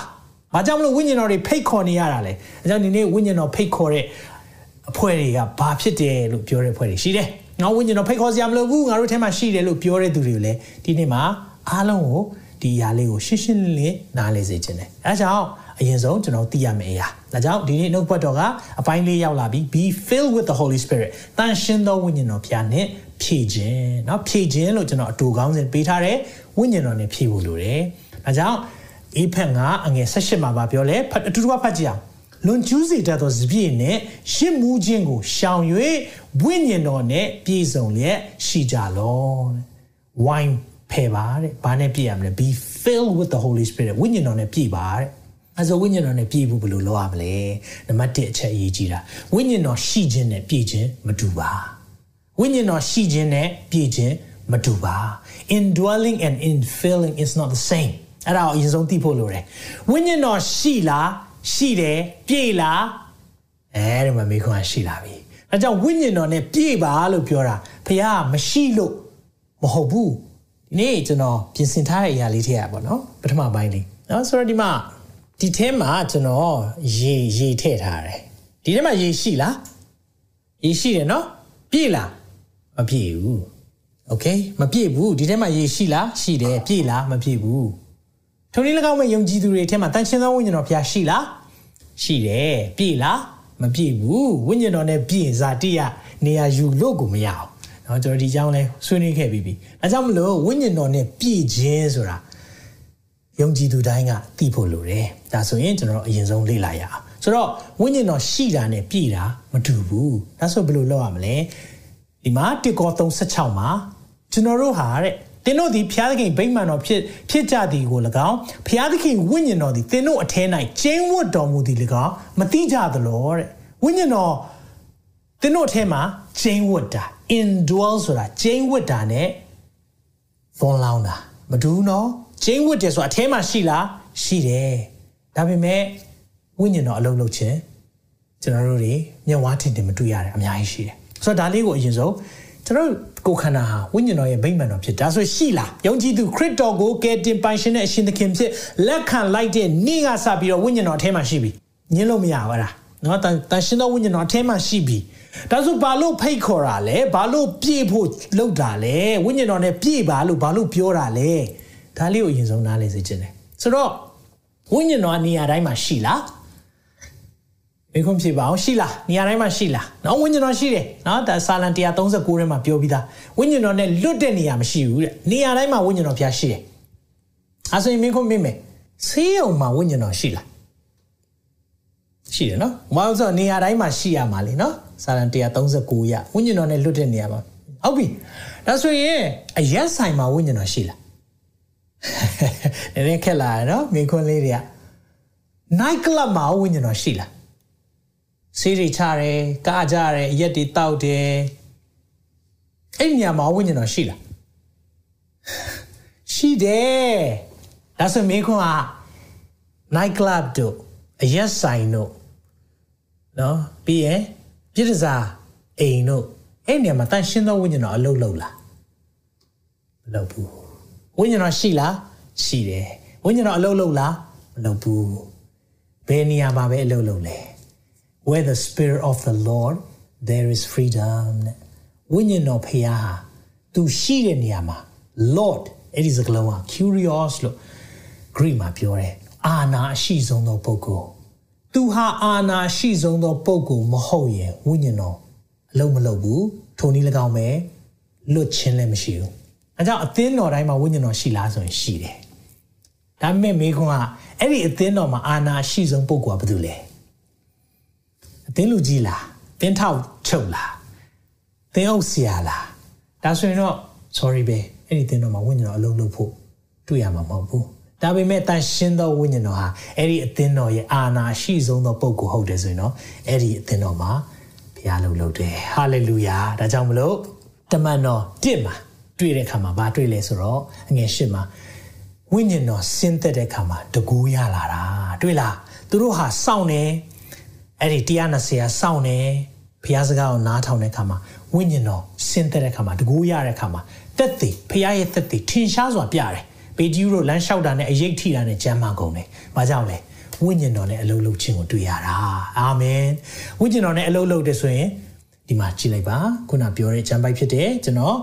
B: ဘာကြောင့်မလို့ဝိညာဉ်တော်တွေဖိတ်ခေါ်နေရတာလဲအဲကြောင့်ဒီနေ့ဝိညာဉ်တော်ဖိတ်ခေါ်တဲ့အဖွဲ့တွေကဘာဖြစ်တယ်လို့ပြောတဲ့အဖွဲ့တွေရှိတယ်ငါဝိညာဉ်တော်ဖိတ်ခေါ်စရာမလိုဘူးငါတို့ထဲမှာရှိတယ်လို့ပြောတဲ့သူတွေကိုလည်းဒီနေ့မှာအားလုံးကိုဒီຢာလေးကိုရှင်းရှင်းလင်းလင်းနားလည်စေခြင်းတယ်အဲကြောင့် အရင်ဆုံးကျွန်တော်သိရမယ့်အရာဒါကြောင့်ဒီနေ့နှုတ်ဘတ်တော်ကအပိုင်းလေးရောက်လာပြီ be filled with the holy spirit တန်ရှင်းသောဝိညာဉ်တော်ဖျားနဲ့ဖြည့်ခြင်းเนาะဖြည့်ခြင်းလို့ကျွန်တော်အတူကောင်းစဉ်ပေးထားတယ်ဝိညာဉ်တော်နဲ့ဖြည့်ဖို့လိုတယ်ဒါကြောင့်အေဖက်ကအငယ်16မှာပြောလဲအတူတူဖတ်ကြည့်အောင်လွန်ကျူးစေတတ်သောစပြည့်နဲ့ရှစ်မှုခြင်းကိုရှောင်၍ဝိညာဉ်တော်နဲ့ပြည့်စုံလျက်ရှိကြလောဝိုင်းဖယ်ပါတဲ့ဘာနဲ့ပြည့်ရမလဲ be filled with the holy spirit ဝိညာဉ်တော်နဲ့ပြည့်ပါတဲ့ အဲဆိုဝိညာဉ်တော်နဲ့ပြည့်ဖို့ဘယ်လိုလုပ်ရမလဲနံပါတ်1အချက်အရေးကြီးတာဝိညာဉ်တော်ရှိခြင်းနဲ့ပြည့်ခြင်းမတူပါဝိညာဉ်တော်ရှိခြင်းနဲ့ပြည့်ခြင်းမတူပါ indwelling and infilling is not the same အဲ့ဒါကိုအရင်ဆုံးသိဖို့လိုတယ်ဝိညာဉ်တော်ရှိလားရှိတယ်ပြည့်လားအဲဒီမှာမိခွန်းရှိလာပြီအဲကြောင့်ဝိညာဉ်တော်နဲ့ပြည့်ပါလို့ပြောတာဖခင်မရှိလို့မဟုတ်ဘူးဒီနေ့ကျွန်တော်ပြင်ဆင်ထားတဲ့အရာလေးတွေอ่ะပေါ့နော်ပထမပိုင်းလေးနော်ဆိုတော့ဒီမှာ ဒီထဲမှာကျွန်တော်ရေရေထည့်ထားတယ်ဒီထဲမှာရေရှိလားရေရှိတယ်နော်ပြည့်လားမပြည့်ဘူးโอเคမပြည့်ဘူးဒီထဲမှာရေရှိလားရှိတယ်ပြည့်လားမပြည့်ဘူးထုံနည်း၎င်းမဲ့ယုံကြည်သူတွေထဲမှာတန်ရှင်သောဝိညာဉ်တော်ဖျားရှိလားရှိတယ်ပြည့်လားမပြည့်ဘူးဝိညာဉ်တော်နဲ့ပြည့်ဇာတိယနေရာယူလို့ကိုမရအောင်เนาะကျွန်တော်ဒီအကြောင်းလဲဆွေးနွေးခဲ့ပြီးပြီအဲကြောင့်မလို့ဝိညာဉ်တော်နဲ့ပြည့်ခြင်းဆိုတာ ယုံကြည်သူတိုင်းကသိဖို့လိုတယ်ဒါဆိုရင်ကျွန်တော်အရင်ဆုံးလေ့လာရအောင်ဆိုတော့ဝိညာဉ်တော်ရှိတာနဲ့ပြည့်တာမတူဘူးဒါဆိုဘယ်လိုလုပ်ရမလဲဒီမှာတေကော316မှာကျွန်တော်တို့ဟာတဲ့သင်တို့သည်ဖျားသခင်ဗိမာန်တော်ဖြစ်ဖြစ်ကြသည်ကို၎င်းဖျားသခင်ဝိညာဉ်တော်သည်သင်တို့အထဲ၌ကျင်းဝတ်တော်မူသည်၎င်းမသိကြသလောတဲ့ဝိညာဉ်တော်သင်တို့အထဲမှာကျင်းဝတ်တာ indwell ဆိုတာကျင်းဝတ်တာ ਨੇ သွန်လောင်းတာမတူးနော် ကျင်းဝတ်တယ်ဆိုတာအထဲမှာရှိလားရှိတယ်ဒါပေမဲ့ဝိညာဉ်တော်အလုံးလုံးခြင်းကျွန်တော်တို့တွေမျက်ဝါးထင်ထင်မတွေ့ရတယ်အများကြီးရှိတယ်ဆိုတော့ဒါလေးကိုအရင်ဆုံးကျွန်တော်ကိုခန္ဓာဟာဝိညာဉ်တော်ရဲ့ဗိမာန်တော်ဖြစ်ဒါဆိုရှိလားယုံကြည်သူခရစ်တော်ကိုကယ်တင်ပိုင်ရှင်တဲ့အရှင်သခင်ဖြစ်လက်ခံလိုက်တဲ့နေ့ကစပြီးတော့ဝိညာဉ်တော်အထဲမှာရှိပြီညင်းလို့မရပါလားနော်တန်တန်ရှင်တော်ဝိညာဉ်တော်အထဲမှာရှိပြီဒါဆိုဘာလို့ဖိတ်ခေါ်တာလဲဘာလို့ပြည့်ဖို့လုပ်တာလဲဝိညာဉ်တော်နဲ့ပြည့်ပါလို့ဘာလို့ပြောတာလဲ ဒါလေးကိုအရင်ဆုံးနားလည်စေချင်တယ်ဆိုတော့ဝိညာဉ်တော်နေရာတိုင်းမှာရှိလားမေခွန်းဖြေပါအောင်ရှိလားနေရာတိုင်းမှာရှိလားနော်ဝိညာဉ်တော်ရှိတယ်နော်ဒါစာလံ139ထဲမှာပြောပြီးသားဝိညာဉ်တော်နဲ့လွတ်တဲ့နေရာမရှိဘူးတဲ့နေရာတိုင်းမှာဝိညာဉ်တော်ဖျားရှိတယ်အဲဆိုရင်မေခွန်းမေးမယ်ဆေးရုံမှာဝိညာဉ်တော်ရှိလားရှိတယ်နော်။ဘာလို့ဆိုနေရာတိုင်းမှာရှိရမှာလေနော်။စာလံ139ရဝိညာဉ်တော်နဲ့လွတ်တဲ့နေရာမှာဟုတ်ပြီ။ဒါဆိုရင်အရက်ဆိုင်မှာဝိညာဉ်တော်ရှိလား။ နည်းနည်းခက်လာရနော်မိခွန်းလေးတွေက night club မှာဝိညာဉ်တော်ရှိလား။ဆေးတွေချတယ်၊ကားကြတယ်၊ရက်တွေတောက်တယ်။အဲ့ဒီနေရာမှာဝိညာဉ်တော်ရှိလား။ရှိတယ်။ဒါဆိုမိခွန်းက night club တို့အရက်ဆိုင်တို့နော်ပြီးရင်ပြည်တစားအိမ်တို့အဲ့နေရာမှာတန်ရှင်းသောဝိညာဉ်တော်အလုပ်လုပ်လားမလုပ်ဘူး ဝိညာဉ်တော်ရှိလားရှိတယ်ဝိညာဉ်တော်အလုပ်လုပ်လားမလုပ်ဘူးဘယ်နေရာမှာပဲအလုပ်လုပ်လဲ where the spirit of the lord there is freedom ဝိညာဉ်တော်ဖခင်ဟာသူရှိတဲ့နေရာမှာ lord အဲ့ဒီစကားလုံးက curious လို့ Greek မှာပြောတယ်အာနာအရှိဆုံးသောပုဂ္ဂိုလ်သူဟာအာနာရှိဆုံးသောပုဂ္ဂိုလ်မဟုတ်ရင်ဝိညာဉ်တော်အလုံးမလုံးဘူးထိုနည်း၎င်းပဲလွတ်ချင်းလည်းမရှိဘူး အဲကြောင့်အသင်းတော်တိုင်းမှာဝိညာဉ်တော်ရှိလားဆိုရင်ရှိတယ်ဒါပေမဲ့မိခွန်းကအဲ့ဒီအသင်းတော်မှာအာနာရှိဆုံးပုဂ္ဂိုလ်ကဘာလို့လဲအသင်းလူကြီးလားသင်းထောက်ချုပ်လားသင်းအုပ်ဆရာလားဒါဆိုရင်တော့ sorry ပဲအဲ့ဒီသင်းတော်မှာဝိညာဉ်တော်အလုံးလုံးဖို့တွေ့ရမှာမဟုတ်ဘူးဒါပေမဲ့တန်ရှင်းသောဝိညာဉ်တော်ဟာအဲ့ဒီအသင်းတော်ရဲ့အာနာရှိဆုံးသောပုဂ္ဂိုလ်ဟုတ်တယ်ဆိုရင်တော့အဲ့ဒီအသင်းတော်မှာဘုရားလုံလုပ်တယ်ဟာလေလုယာဒါကြောင့်မလို့တမန်တော်တစ်မှာ တွေ့တဲ့အခါမှာဘာတွေ့လဲဆိုတော့အငယ်ရှစ်မှာဝိညာဉ်တော်ဆင်းသက်တဲ့အခါမှာတကူရလာတာတွေ့လားသူတို့ဟာစောင့်နေအဲ့ဒီ120ရာစောင့်နေဘုရားစကားကိုနားထောင်တဲ့အခါမှာဝိညာဉ်တော်ဆင်းသက်တဲ့အခါမှာတကူရတဲ့အခါမှာတက်တည်ဘုရားရဲ့တက်တည်ထင်ရှားစွာပြတယ်ပေဂျီတို့လမ်းလျှောက်တာနဲ့အရေးထိတာနဲ့ကြမ်းမှကုန်တယ်။ဘာကြောင့်လဲ။ဝိညာဉ်တော်နဲ့အလုံးလုံးခြင်းကိုတွေ့ရတာ။အာမင်။ဝိညာဉ်တော်နဲ့အလုံးလုံးတယ်ဆိုရင်ဒီမှာကြည့်လိုက်ပါ။ခုနပြောတဲ့ဂျမ်းပိုက်ဖြစ်တယ်ကျွန်တော်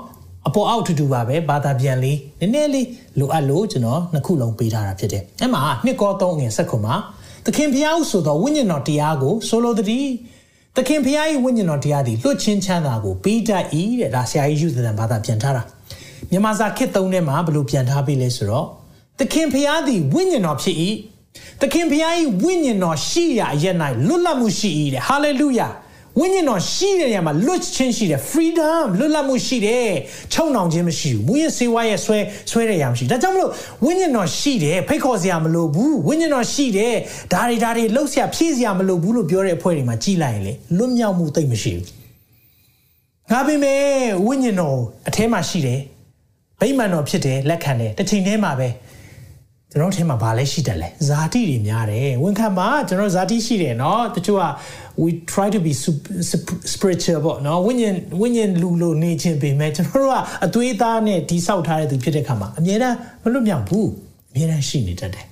B: အပေါ်အောက်ထူထူပါပဲဘာသာပြန်လေးနည်းနည်းလေးလိုအပ်လို့ကျွန်တော်နှစ်ခုလုံးပေးထားတာဖြစ်တယ်။အဲ့မှာနှစ်ကောသုံးငယ်ဆက်ခုမှာသခင်ဖျားဟုဆိုတော့ဝိညာဉ်တော်တရားကိုဆိုလိုသည်သခင်ဖျား၏ဝိညာဉ်တော်တရားသည်လွတ်ချင်းချမ်းသာကိုပေးတတ်၏တဲ့ဒါဆရာကြီးယူသန်ဘာသာပြန်ထားတာ။မြန်မာစာခေတ်သုံးထဲမှာဘယ်လိုပြန်ထားပေးလဲဆိုတော့သခင်ဖျားသည်ဝိညာဉ်တော်ဖြစ်၏သခင်ဖျား၏ဝိညာဉ်တော်ရှိရာအရက်၌လွတ်လပ်မှုရှိ၏တဲ့ဟာလေလုယာ ဝိညာဉ်တော်ရှိတဲ့နေရာမှာလွတ်ချင်းရှိတယ် freedom လွတ်လပ်မှုရှိတယ်ချုံနှောင်ခြင်းမရှိဘူးမူရင်စေဝါရဲ့ဆွဲဆွဲတဲ့ရာမရှိဒါကြောင့်မလို့ဝိညာဉ်တော်ရှိတယ်ဖိတ်ခေါ်စရာမလိုဘူးဝိညာဉ်တော်ရှိတယ်ဒါတွေဒါတွေလှုပ်စရာဖြည့်စရာမလိုဘူးလို့ပြောတဲ့အဖွဲ့တွေမှာကြီးလိုက်ရင်လေလွတ်မြောက်မှုသိမ့်မရှိဘူးငါပြင်မဲ့ဝိညာဉ်တော်အထဲမှာရှိတယ်ဗိမာန်တော်ဖြစ်တယ်လက်ခံတယ်တစ်ချိန်တည်းမှာပဲ ကျွန်တော်ထဲမှာဘာလဲရှိတယ်လဲဇာတိတွေများတယ်ဝန်ခံမှာကျွန်တော်ဇာတိရှိတယ်เนาะတချို့က we try to be spiritual ပေါ့เนาะဝိညာဉ်ဝိညာဉ်လူလိုနေခြင်းပေမဲ့ကျွန်တော်တို့ကအသွေးသားနဲ့ဒီဆောက်ထားတဲ့သူဖြစ်တဲ့ခါမှာအမြဲတမ်းမလွတ်မြောက်ဘူးအမြဲတမ်းရှိနေတတ်တယ်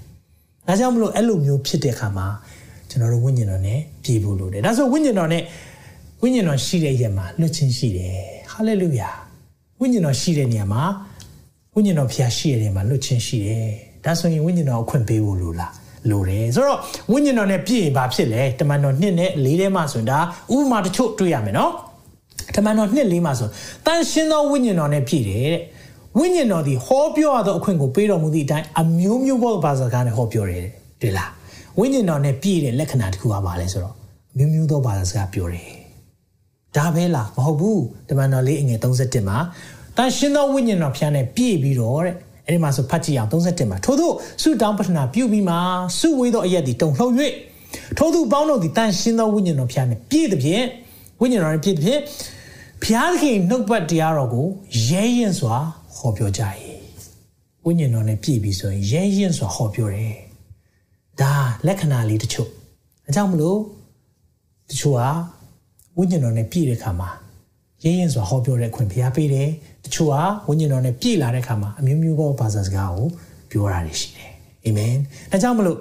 B: ဒါကြောင့်မလို့အဲ့လိုမျိုးဖြစ်တဲ့ခါမှာကျွန်တော်တို့ဝိညာဉ်တော်နဲ့ပြည်ဖို့လိုတယ်ဒါဆိုဝိညာဉ်တော်နဲ့ဝိညာဉ်တော်ရှိတဲ့ရက်မှာလွတ်ခြင်းရှိတယ်ဟာလေလုယာဝိညာဉ်တော်ရှိတဲ့နေရာမှာဝိညာဉ်တော်ဖျားရှိရတဲ့မှာလွတ်ချင်းရှိတယ် ဒါဆိုရင်ဝိညာဉ်တော်အခွင့်ပေးဖို့လိုလားလိုတယ်ဆိုတော့ဝိညာဉ်တော်နဲ့ပြည့်ရင်ဘာဖြစ်လဲတမန်တော်နှစ်နဲ့လေးထဲမှာဆိုရင်ဒါဥပမာတချို့တွေ့ရမယ်နော်တမန်တော်နှစ်လေးမှာဆိုတန်ရှင်းသောဝိညာဉ်တော်နဲ့ပြည့်တယ်တဲ့ဝိညာဉ်တော်ဒီဟောပြောရသောအခွင့်ကိုပေးတော်မူသည့်အတိုင်းအမျိုးမျိုးသောဘာသာစကားနဲ့ဟောပြောတယ်တွေ့လားဝိညာဉ်တော်နဲ့ပြည့်တဲ့လက္ခဏာတစ်ခုကပါလဲဆိုတော့အမျိုးမျိုးသောဘာသာစကားပြောတယ်ဒါပဲလားမဟုတ်ဘူးတမန်တော်လေးအငယ်31မှာတန်ရှင်သောဝိညာဉ်တော်ဖျားနဲ့ပြည့်ပြီးတော့တဲ့ အဲ့ဒီမှာဆိုဖတ်ကြည့်အောင်31မှာထို့သောဆုတောင်းပတနာပြုပြီးမှဆုဝေးသောအရက်သည်တုံလှုပ်၍ထို့သူပေါင်းတို့သည်တန်ရှင်သောဝိညာဉ်တော်ဖျားနဲ့ပြည့်သည်ဖြင့်ဝိညာဉ်တော်နဲ့ပြည့်သည်ဖြင့်ဖျားသခင်နှုတ်ပတ်တရားတော်ကိုရဲရင်စွာဟောပြောကြ၏ဝိညာဉ်တော်နဲ့ပြည့်ပြီးဆိုရင်ရဲရင်စွာဟောပြောတယ်ဒါလက္ခဏာလေးတချို့အကြောင်းမလို့တချို့ဟာဝိညာဉ်တော်နဲ့ပြည့်တဲ့ခါမှာ ရင်းရင်စွာဟောပြောတဲ့ခွင့်ဖျားပေးတယ်တချို့ဟာဝိညာဉ်တော်နဲ့ပြည့်လာတဲ့ခါမှာအမျိုးမျိုးသောဘာသာစကားကိုပြောတာတွေရှိတယ်အာမင်ဒါကြောင့်မလို့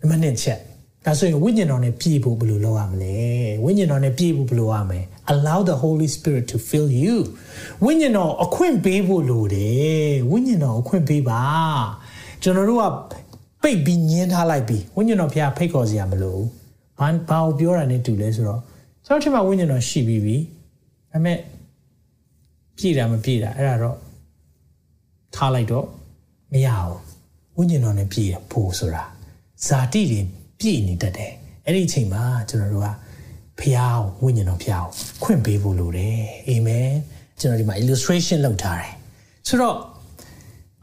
B: နံပါတ်1ချက်ဒါဆိုရင်ဝိညာဉ်တော်နဲ့ပြည့်ဖို့ဘယ်လိုလုပ်ရမလဲဝိညာဉ်တော်နဲ့ပြည့်ဖို့ဘယ်လိုရမလဲ allow the holy spirit to fill you ဝိညာဉ်တော်အခွင့်ပေးဖို့လိုတယ်ဝိညာဉ်တော်အခွင့်ပေးပါကျွန်တော်တို့ကပိတ်ပြီးညင်းထားလိုက်ပြီးဝိညာဉ်တော်ဖျားဖိတ်ခေါ်စရာမလိုဘူးဘာဘာကိုပြောတာနဲ့တူလဲဆိုတော့ကျွန်တော်ထင်မှာဝိညာဉ်တော်ရှိပြီးပြီ ဒါပေမဲ့ပြည့်တာမပြည့်တာအဲ့ဒါတော့ထားလိုက်တော့မရဘူးဝိညာဉ်တော်နဲ့ပြည့်ရဖို့ဆိုတာဇာတိတွေပြည့်နေတတ်တယ်အဲ့ဒီအချိန်မှာကျွန်တော်တို့ကဖျားဝိညာဉ်တော်ဖျားကိုခွင့်ပေးဖို့လိုတယ်အာမင်ကျွန်တော်ဒီမှာ illustration လုပ်ထားတယ်ဆိုတော့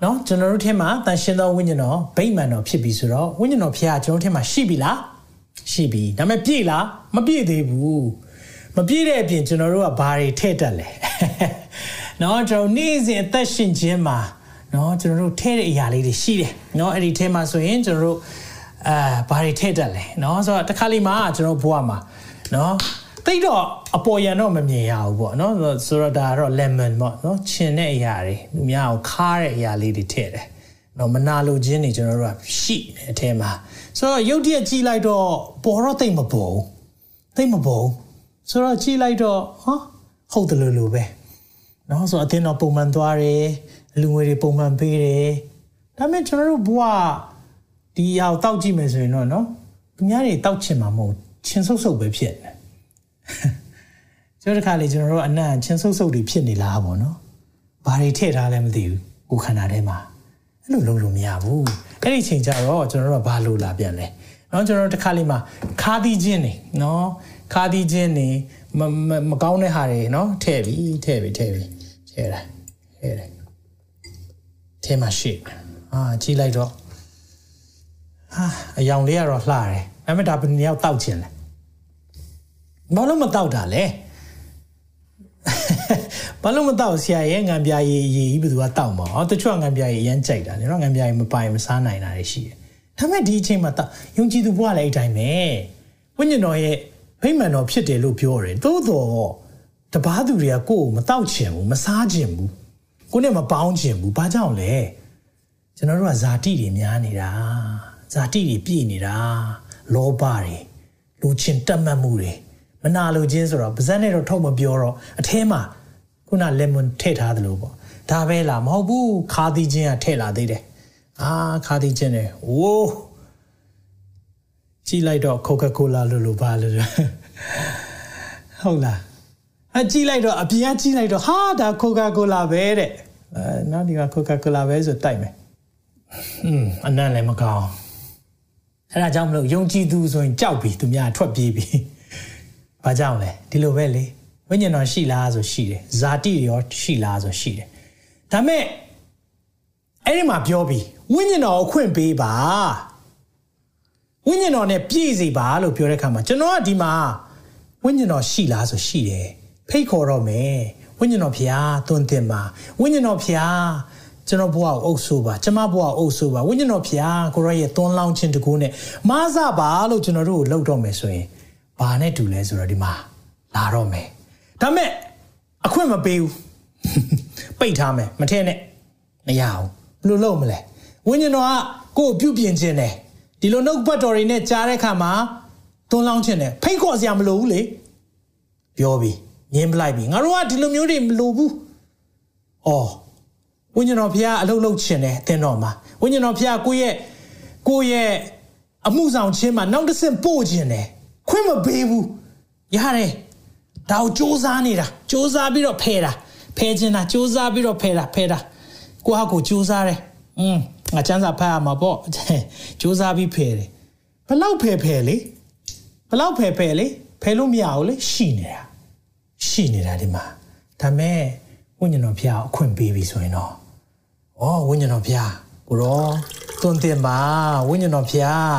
B: နော်ကျွန်တော်တို့ထဲမှာတန်ရှင်းသောဝိညာဉ်တော်ဗိမာန်တော်ဖြစ်ပြီဆိုတော့ဝိညာဉ်တော်ဖျားကျွန်တော်တို့ထဲမှာရှိပြီလားရှိပြီဒါပေမဲ့ပြည့်လားမပြည့်သေးဘူး မပြည့်တဲ့အပြင်ကျွန်တော်တို့ကဘာတွေထည့်တတ်လဲနော်ကျွန်တော်နေ့စဉ်အသက်ရှင်ခြင်းမှာနော်ကျွန်တော်တို့ထည့်တဲ့အရာလေးတွေရှိတယ်နော်အဲ့ဒီထဲမှာဆိုရင်ကျွန်တော်တို့အာဘာတွေထည့်တတ်လဲနော်ဆိုတော့တစ်ခါလေးမှာကျွန်တော်ဘွားမှာနော်တိတ်တော့အပေါ်ရန်တော့မမြင်ရဘူးပေါ့နော်ဆိုတော့ဒါကတော့ lemon ပေါ့နော်ချင်တဲ့အရာတွေလူများအောင်ခါတဲ့အရာလေးတွေထည့်တယ်နော်မနာလိုခြင်းတွေကျွန်တော်တို့ကရှိတယ်အထဲမှာဆိုတော့ရုပ်တရက်ကြည့်လိုက်တော့ပေါ်တော့တိတ်မပေါ်တိတ်မပေါ် ဆိုတော့ကြည့်လိုက်တော့ဟာဟုတ်တယ်လို့လို့ပဲနော်ဆိုတော့အတင်းတော့ပုံမှန်သွားတယ်လူငွေတွေပုံမှန်ပေးတယ်ဒါပေမဲ့ကျွန်တော်တို့ဘဝဒီအောင်တောက်ကြည့်မယ်ဆိုရင်တော့နော်သူများတွေတောက်ချင်မှာမဟုတ်ချင်းဆုပ်ဆုပ်ပဲဖြစ်နေကျွန်တော်တခါလေကျွန်တော်တို့အနံ့ချင်းဆုပ်ဆုပ်တွေဖြစ်နေလားပေါ့နော်ဘာတွေထည့်ထားလဲမသိဘူးကိုခန္ဓာထဲမှာအဲ့လိုလုပ်လို့မရဘူးအဲ့ဒီချိန်ကျတော့ကျွန်တော်တို့ကဘာလို့လာပြန်လဲเนาะကျွန်တော်တို့တစ်ခါလေးမှာခါသီးခြင်းနေเนาะ ခါသီးခြင်းနေမကောင်းတဲ့ဟာတွေနော်ထည့်ပြီထည့်ပြီထည့်ပြီထည့်လိုက်ထည့်လိုက်ထဲမှာရှိအာကြီးလိုက်တော့ဟာအယောင်လေးကတော့လှတယ်ဒါပေမဲ့ဒါဘယ်နည်းရောက်တောက်ခြင်းလဲဘာလို့မတောက်တာလဲဘာလို့မတောက်ဆရာရဲ့ငံပြာရည်ရည်ကြီးဘယ်သူကတောက်မှာဟောတချို့ကငံပြာရည်ရမ်းကြိုက်တာလေနော်ငံပြာရည်မပိုင်မစားနိုင်တာတွေရှိတယ်ဒါပေမဲ့ဒီအချိန်မှာတောက်ယုံကြည်သူဘုရားလည်းအဲ့တိုင်းပဲဝိညာဉ်တော်ရဲ့ ဗိမာန်တော်ဖြစ်တယ်လို့ပြောတယ်သို့တော့တပားသူတွေကကိုယ့်ကိုမတောက်ချင်ဘူးမစားချင်ဘူးကိုယ်နဲ့မပေါင်းချင်ဘူးဘာကြောင့်လဲကျွန်တော်တို့ကဇာတိတွေများနေတာဇာတိတွေပြည့်နေတာလောဘတွေလူချင်းတက်မှတ်မှုတွေမနာလိုခြင်းဆိုတော့ပါဇက်နဲ့တော့ထုတ်မပြောတော့အထဲမှာခုနလက်မွန်ထည့်ထားသလိုပေါ့ဒါပဲလားမဟုတ်ဘူးခါသီးခြင်းကထည့်လာသေးတယ်အာခါသီးခြင်းနဲ့ဝိုး ကြည့်လိုက်တော့ကိုကာကိုလာလို့လို့ပါလို့ဟုတ်လားအကြည့်လိုက်တော့အပြင်ကကြည့်လိုက်တော့ဟာဒါကိုကာကိုလာပဲတဲ့အဲနောက်ဒီကကိုကာကိုလာပဲဆိုတိုက်မယ်อืมအနံ့လည်းမကောင်းအဲဒါကြောင့်မလို့ယုံကြည်သူဆိုရင်ကြောက်ပြီသူများထွက်ပြေးပြီဘာကြောင့်လဲဒီလိုပဲလေဝိညာဉ်တော်ရှိလားဆိုရှိတယ်ဇာတိရောရှိလားဆိုရှိတယ်ဒါမဲ့အဲ့ဒီမှာပြောပြီးဝိညာဉ်တော်ကိုခွင့်ပေးပါ ဝိညာဉ်တော်နဲ့ပြည့်စေပါလို့ပြောတဲ့အခါမှာကျွန်တော်ကဒီမှာဝိညာဉ်တော်ရှိလားဆိုရှိတယ်ဖိတ်ခေါ်တော့မယ်ဝိညာဉ်တော်ဖျားသွန်သင်ပါဝိညာဉ်တော်ဖျားကျွန်တော်ဘဝကိုအုပ်ဆိုးပါကျမဘဝကိုအုပ်ဆိုးပါဝိညာဉ်တော်ဖျားကိုရောရဲ့သွန်းလောင်းခြင်းတကူနဲ့မားစပါလို့ကျွန်တော်တို့ကိုလှုပ်တော့မယ်ဆိုရင်ဘာနဲ့တူလဲဆိုတော့ဒီမှာလာတော့မယ်ဒါမဲ့အခွင့်မပေးဘူးပိတ်ထားမယ်မထဲနဲ့မရအောင်ဘယ်လိုလုပ်မလဲဝိညာဉ်တော်ကကိုယ်ပြုပြင်ခြင်းတယ် ဒီလိုနှုတ်ပတ်တော်တွေနဲ့ကြားတဲ့အခါမှာသွန်းလောင်းခြင်းတယ်ဖိတ်ခေါ်စရာမလိုဘူးလေပြောပြီးငင်းပလိုက်ပြီငါတို့ကဒီလိုမျိုးတွေမလိုဘူးအော်ဝိညာဉ်တော်ဖျားအလုပ်လုပ်ခြင်းတယ်အသင်တော်မှာဝိညာဉ်တော်ဖျားကိုယ့်ရဲ့ကိုယ့်ရဲ့အမှုဆောင်ခြင်းမှာနောက်တစ်ဆင့်ပို့ခြင်းတယ်ခွင့်မပေးဘူးရတယ်ဒါကိုစူးစမ်းနေတာစူးစမ်းပြီးတော့ဖယ်တာဖယ်ခြင်းတာစူးစမ်းပြီးတော့ဖယ်တာဖယ်တာကိုဟာကိုစူးစမ်းတယ်อืม ငါချမ်းသာဖတ်ရမှာပေါ့စူးစမ်းပြီးဖယ်တယ်ဘလောက်ဖယ်ဖယ်လေဘလောက်ဖယ်ဖယ်လေဖယ်လို့မရဘူးလေရှိနေတာရှိနေတာဒီမှာဒါမဲ့ဝိညာဉ်တော်ဖျားအခွင့်ပေးပြီဆိုရင်တော့ဩဝိညာဉ်တော်ဖျားကိုရောတွင်တင်ပါဝိညာဉ်တော်ဖျား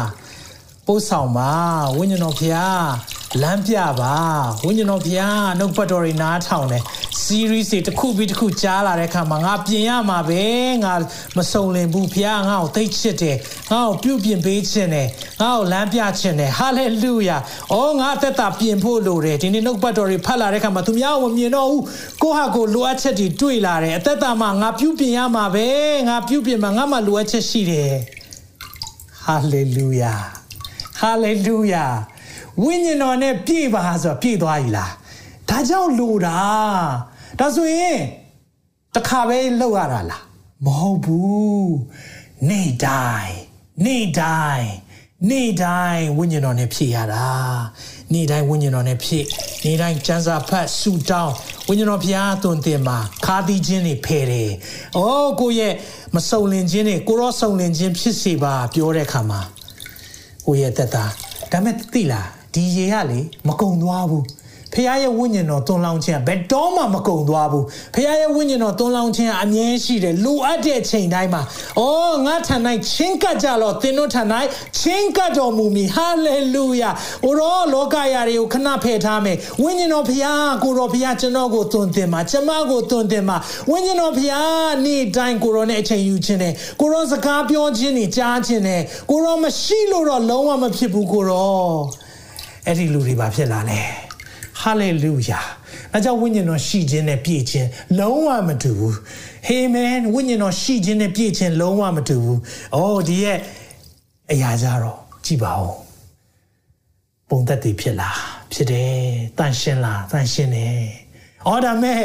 B: ပို့ဆောင်ပါဝိညာဉ်တော်ဖျားလမ်းပြပါဝိညာဉ်တော်ဖျားနှုတ်ပတ်တော်တွေနားထောင်တယ် series တွေတစ်ခုပြီးတစ်ခုကြားလာတဲ့အခါမှာငါပြင်ရမှာပဲငါမစုံလင်ဘူးဖျားငါ့ကိုသိချစ်တယ်ငါ့ကိုပြုပြင်ပေးခြင်းတယ်ငါ့ကိုလမ်းပြခြင်းတယ် hallelujah အော်ငါအသက်တာပြင်ဖို့လိုတယ်ဒီနေ့နှုတ်ပတ်တော်တွေဖတ်လာတဲ့အခါမှာသူများကိုမမြင်တော့ဘူးကိုဟာကိုလိုအပ်ချက်တွေတွေ့လာတယ်အသက်တာမှာငါပြုပြင်ရမှာပဲငါပြုပြင်မှာငါမှလိုအပ်ချက်ရှိတယ် hallelujah ဟာလေလုယာဝိညာဉ်တော်နဲ့ပြည့်ပါဆိုတော့ပြည့်သွားပြီလားဒါကြောင့်လိုတာဒါဆိုရင်တခါပဲလောက်ရတာလားမဟုတ်ဘူးနေ့တိုင်းနေ့တိုင်းနေ့တိုင်းဝိညာဉ်တော်နဲ့ဖြည့်ရတာနေ့တိုင်းဝိညာဉ်တော်နဲ့ဖြည့်နေ့တိုင်းကျမ်းစာဖတ်ဆုတောင်းဝိညာဉ်တော်ဘုရားသွန်သင်မှာခါသီးခြင်းတွေဖယ်တယ်။အော်ကိုရဲ့မစုံလင်ခြင်းတွေကိုရောစုံလင်ခြင်းဖြစ်စေပါပြောတဲ့အခါမှာ ကိုယ့်ရဲ့သက်တာဒါမဲ့သိလားဒီရေကလေမကုံသွားဘူး ဖခင်ရဲ့ဝိညာဉ်တော်သွန်လောင်းခြင်းကဘယ်တော့မှမကုန်သွားဘူးဖခင်ရဲ့ဝိညာဉ်တော်သွန်လောင်းခြင်းကအမြဲရှိတယ်လိုအပ်တဲ့ချိန်တိုင်းမှာအော်ငါထံ၌ချင်းကပ်ကြလောသင်တို့ထံ၌ချင်းကပ်တော်မူမည်ဟာလေလုယာအိုရောလောကရာတွေကိုခဏဖယ်ထားမယ်ဝိညာဉ်တော်ဖခင်ကိုတော်ဖခင်ကျွန်တော်ကိုသွန်သင်မှာကျွန်မကိုသွန်သင်မှာဝိညာဉ်တော်ဖခင်နေ့တိုင်းကိုတော်နဲ့အချိန်ယူခြင်းနဲ့ကိုတော်စကားပြောခြင်းနဲ့ကြားခြင်းနဲ့ကိုတော်မရှိလို့တော့လုံးဝမဖြစ်ဘူးကိုတော်အဲ့ဒီလူတွေဘာဖြစ်လာလဲ ဟာလေလုယာအဲကြောင့်ဝိညာဉ်တော်ရှိခြင်းနဲ့ပြည့်ခြင်းလုံးဝမတူဘူးဟေးမန်ဝိညာဉ်တော်ရှိခြင်းနဲ့ပြည့်ခြင်းလုံးဝမတူဘူးအော်ဒီရဲ့အရာကြတော့ကြည်ပါဦးပုံသက်တည်ဖြစ်လားဖြစ်တယ်တန်ရှင်းလားတန်ရှင်းတယ်အော်ဒါမဲ့